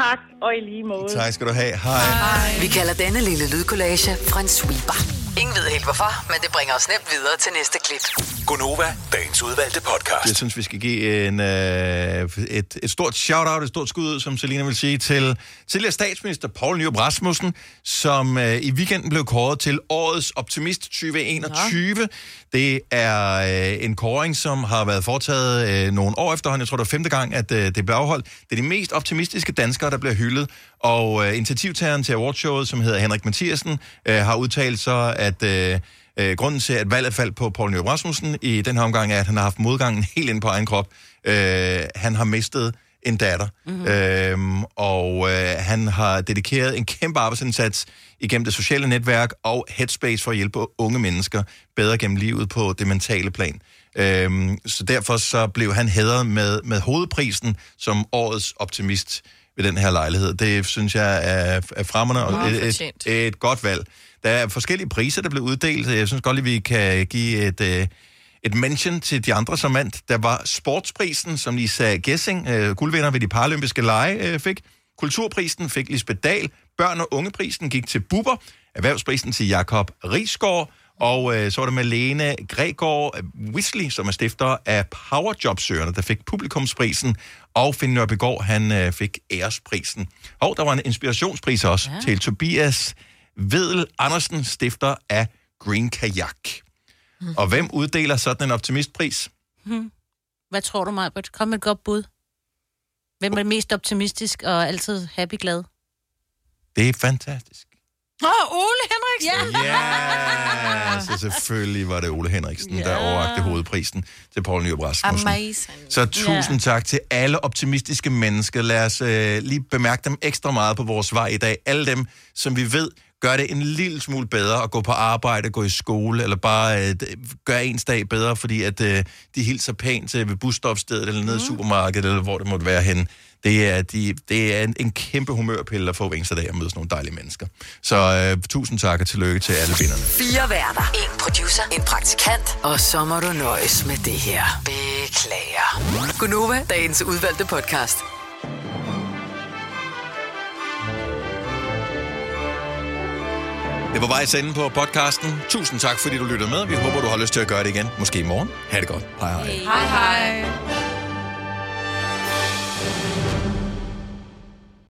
tak og i lige måde. Tak skal du have. Hej. Vi kalder denne lille lydkollage en sweeper. Ingen ved helt hvorfor, men det bringer os nemt videre til næste klip. Gunova, dagens udvalgte podcast. Jeg synes, vi skal give en, øh, et, et stort shout-out, et stort skud ud, som Selina vil sige, til tidligere statsminister Poul Nyrup Rasmussen, som øh, i weekenden blev kåret til Årets Optimist 2021. Ja. Det er øh, en kåring, som har været foretaget øh, nogle år efterhånden. Jeg tror, det er femte gang, at øh, det blev afholdt. Det er de mest optimistiske danskere, der bliver hyldet. Og øh, initiativtageren til awardshowet, som hedder Henrik Mathiasen, øh, har udtalt så, at... Øh, Øh, grunden til, at valget faldt på Poul Nyrup Rasmussen i den her omgang, er, at han har haft modgangen helt ind på egen krop. Øh, han har mistet en datter, mm-hmm. øhm, og øh, han har dedikeret en kæmpe arbejdsindsats igennem det sociale netværk og Headspace for at hjælpe unge mennesker bedre gennem livet på det mentale plan. Øhm, så derfor så blev han hædret med, med hovedprisen som årets optimist ved den her lejlighed. Det synes jeg er, er fremmende og et, et, et godt valg. Der er forskellige priser, der blev uddelt. Jeg synes godt, at vi kan give et, øh, et mention til de andre, som vandt. Der var sportsprisen, som Lisa Gessing, øh, guldvinder ved de paralympiske lege, øh, fik. Kulturprisen fik Lisbeth Dahl. Børn- og ungeprisen gik til Bubber. Erhvervsprisen til Jakob Risgaard. Og øh, så var det Malene Gregor Wisley, som er stifter af Powerjobsøgerne, der fik publikumsprisen. Og Finn Nørbegaard, han øh, fik æresprisen. Og der var en inspirationspris også ja. til Tobias Vedel Andersen, stifter af Green Kajak. Mm. Og hvem uddeler sådan en optimistpris? Hmm. Hvad tror du, Majbert? Kom med et godt bud. Hvem er mest optimistisk og altid happy glad? Det er fantastisk. Åh, oh, Ole Henriksen! Ja. Ja, så selvfølgelig var det Ole Henriksen, der overrakte hovedprisen til Poul Nyrup Rasmussen. Amazing. Så tusind tak til alle optimistiske mennesker. Lad os øh, lige bemærke dem ekstra meget på vores vej i dag. Alle dem, som vi ved, gør det en lille smule bedre at gå på arbejde, gå i skole, eller bare øh, gøre ens dag bedre, fordi at øh, de hilser pænt til ved busstopstedet, eller nede i supermarkedet, eller hvor det måtte være henne. Det er, de, det er en, en kæmpe humørpille at få hver eneste dag at møde sådan nogle dejlige mennesker. Så øh, tusind tak og tillykke til alle vinderne. Fire værter. En producer. En praktikant. Og så må du nøjes med det her. Beklager. Gunova, dagens udvalgte podcast. Det var vejs ende på podcasten. Tusind tak, fordi du lyttede med. Vi håber, du har lyst til at gøre det igen. Måske i morgen. Ha' det godt. Hej hej. Hej hej.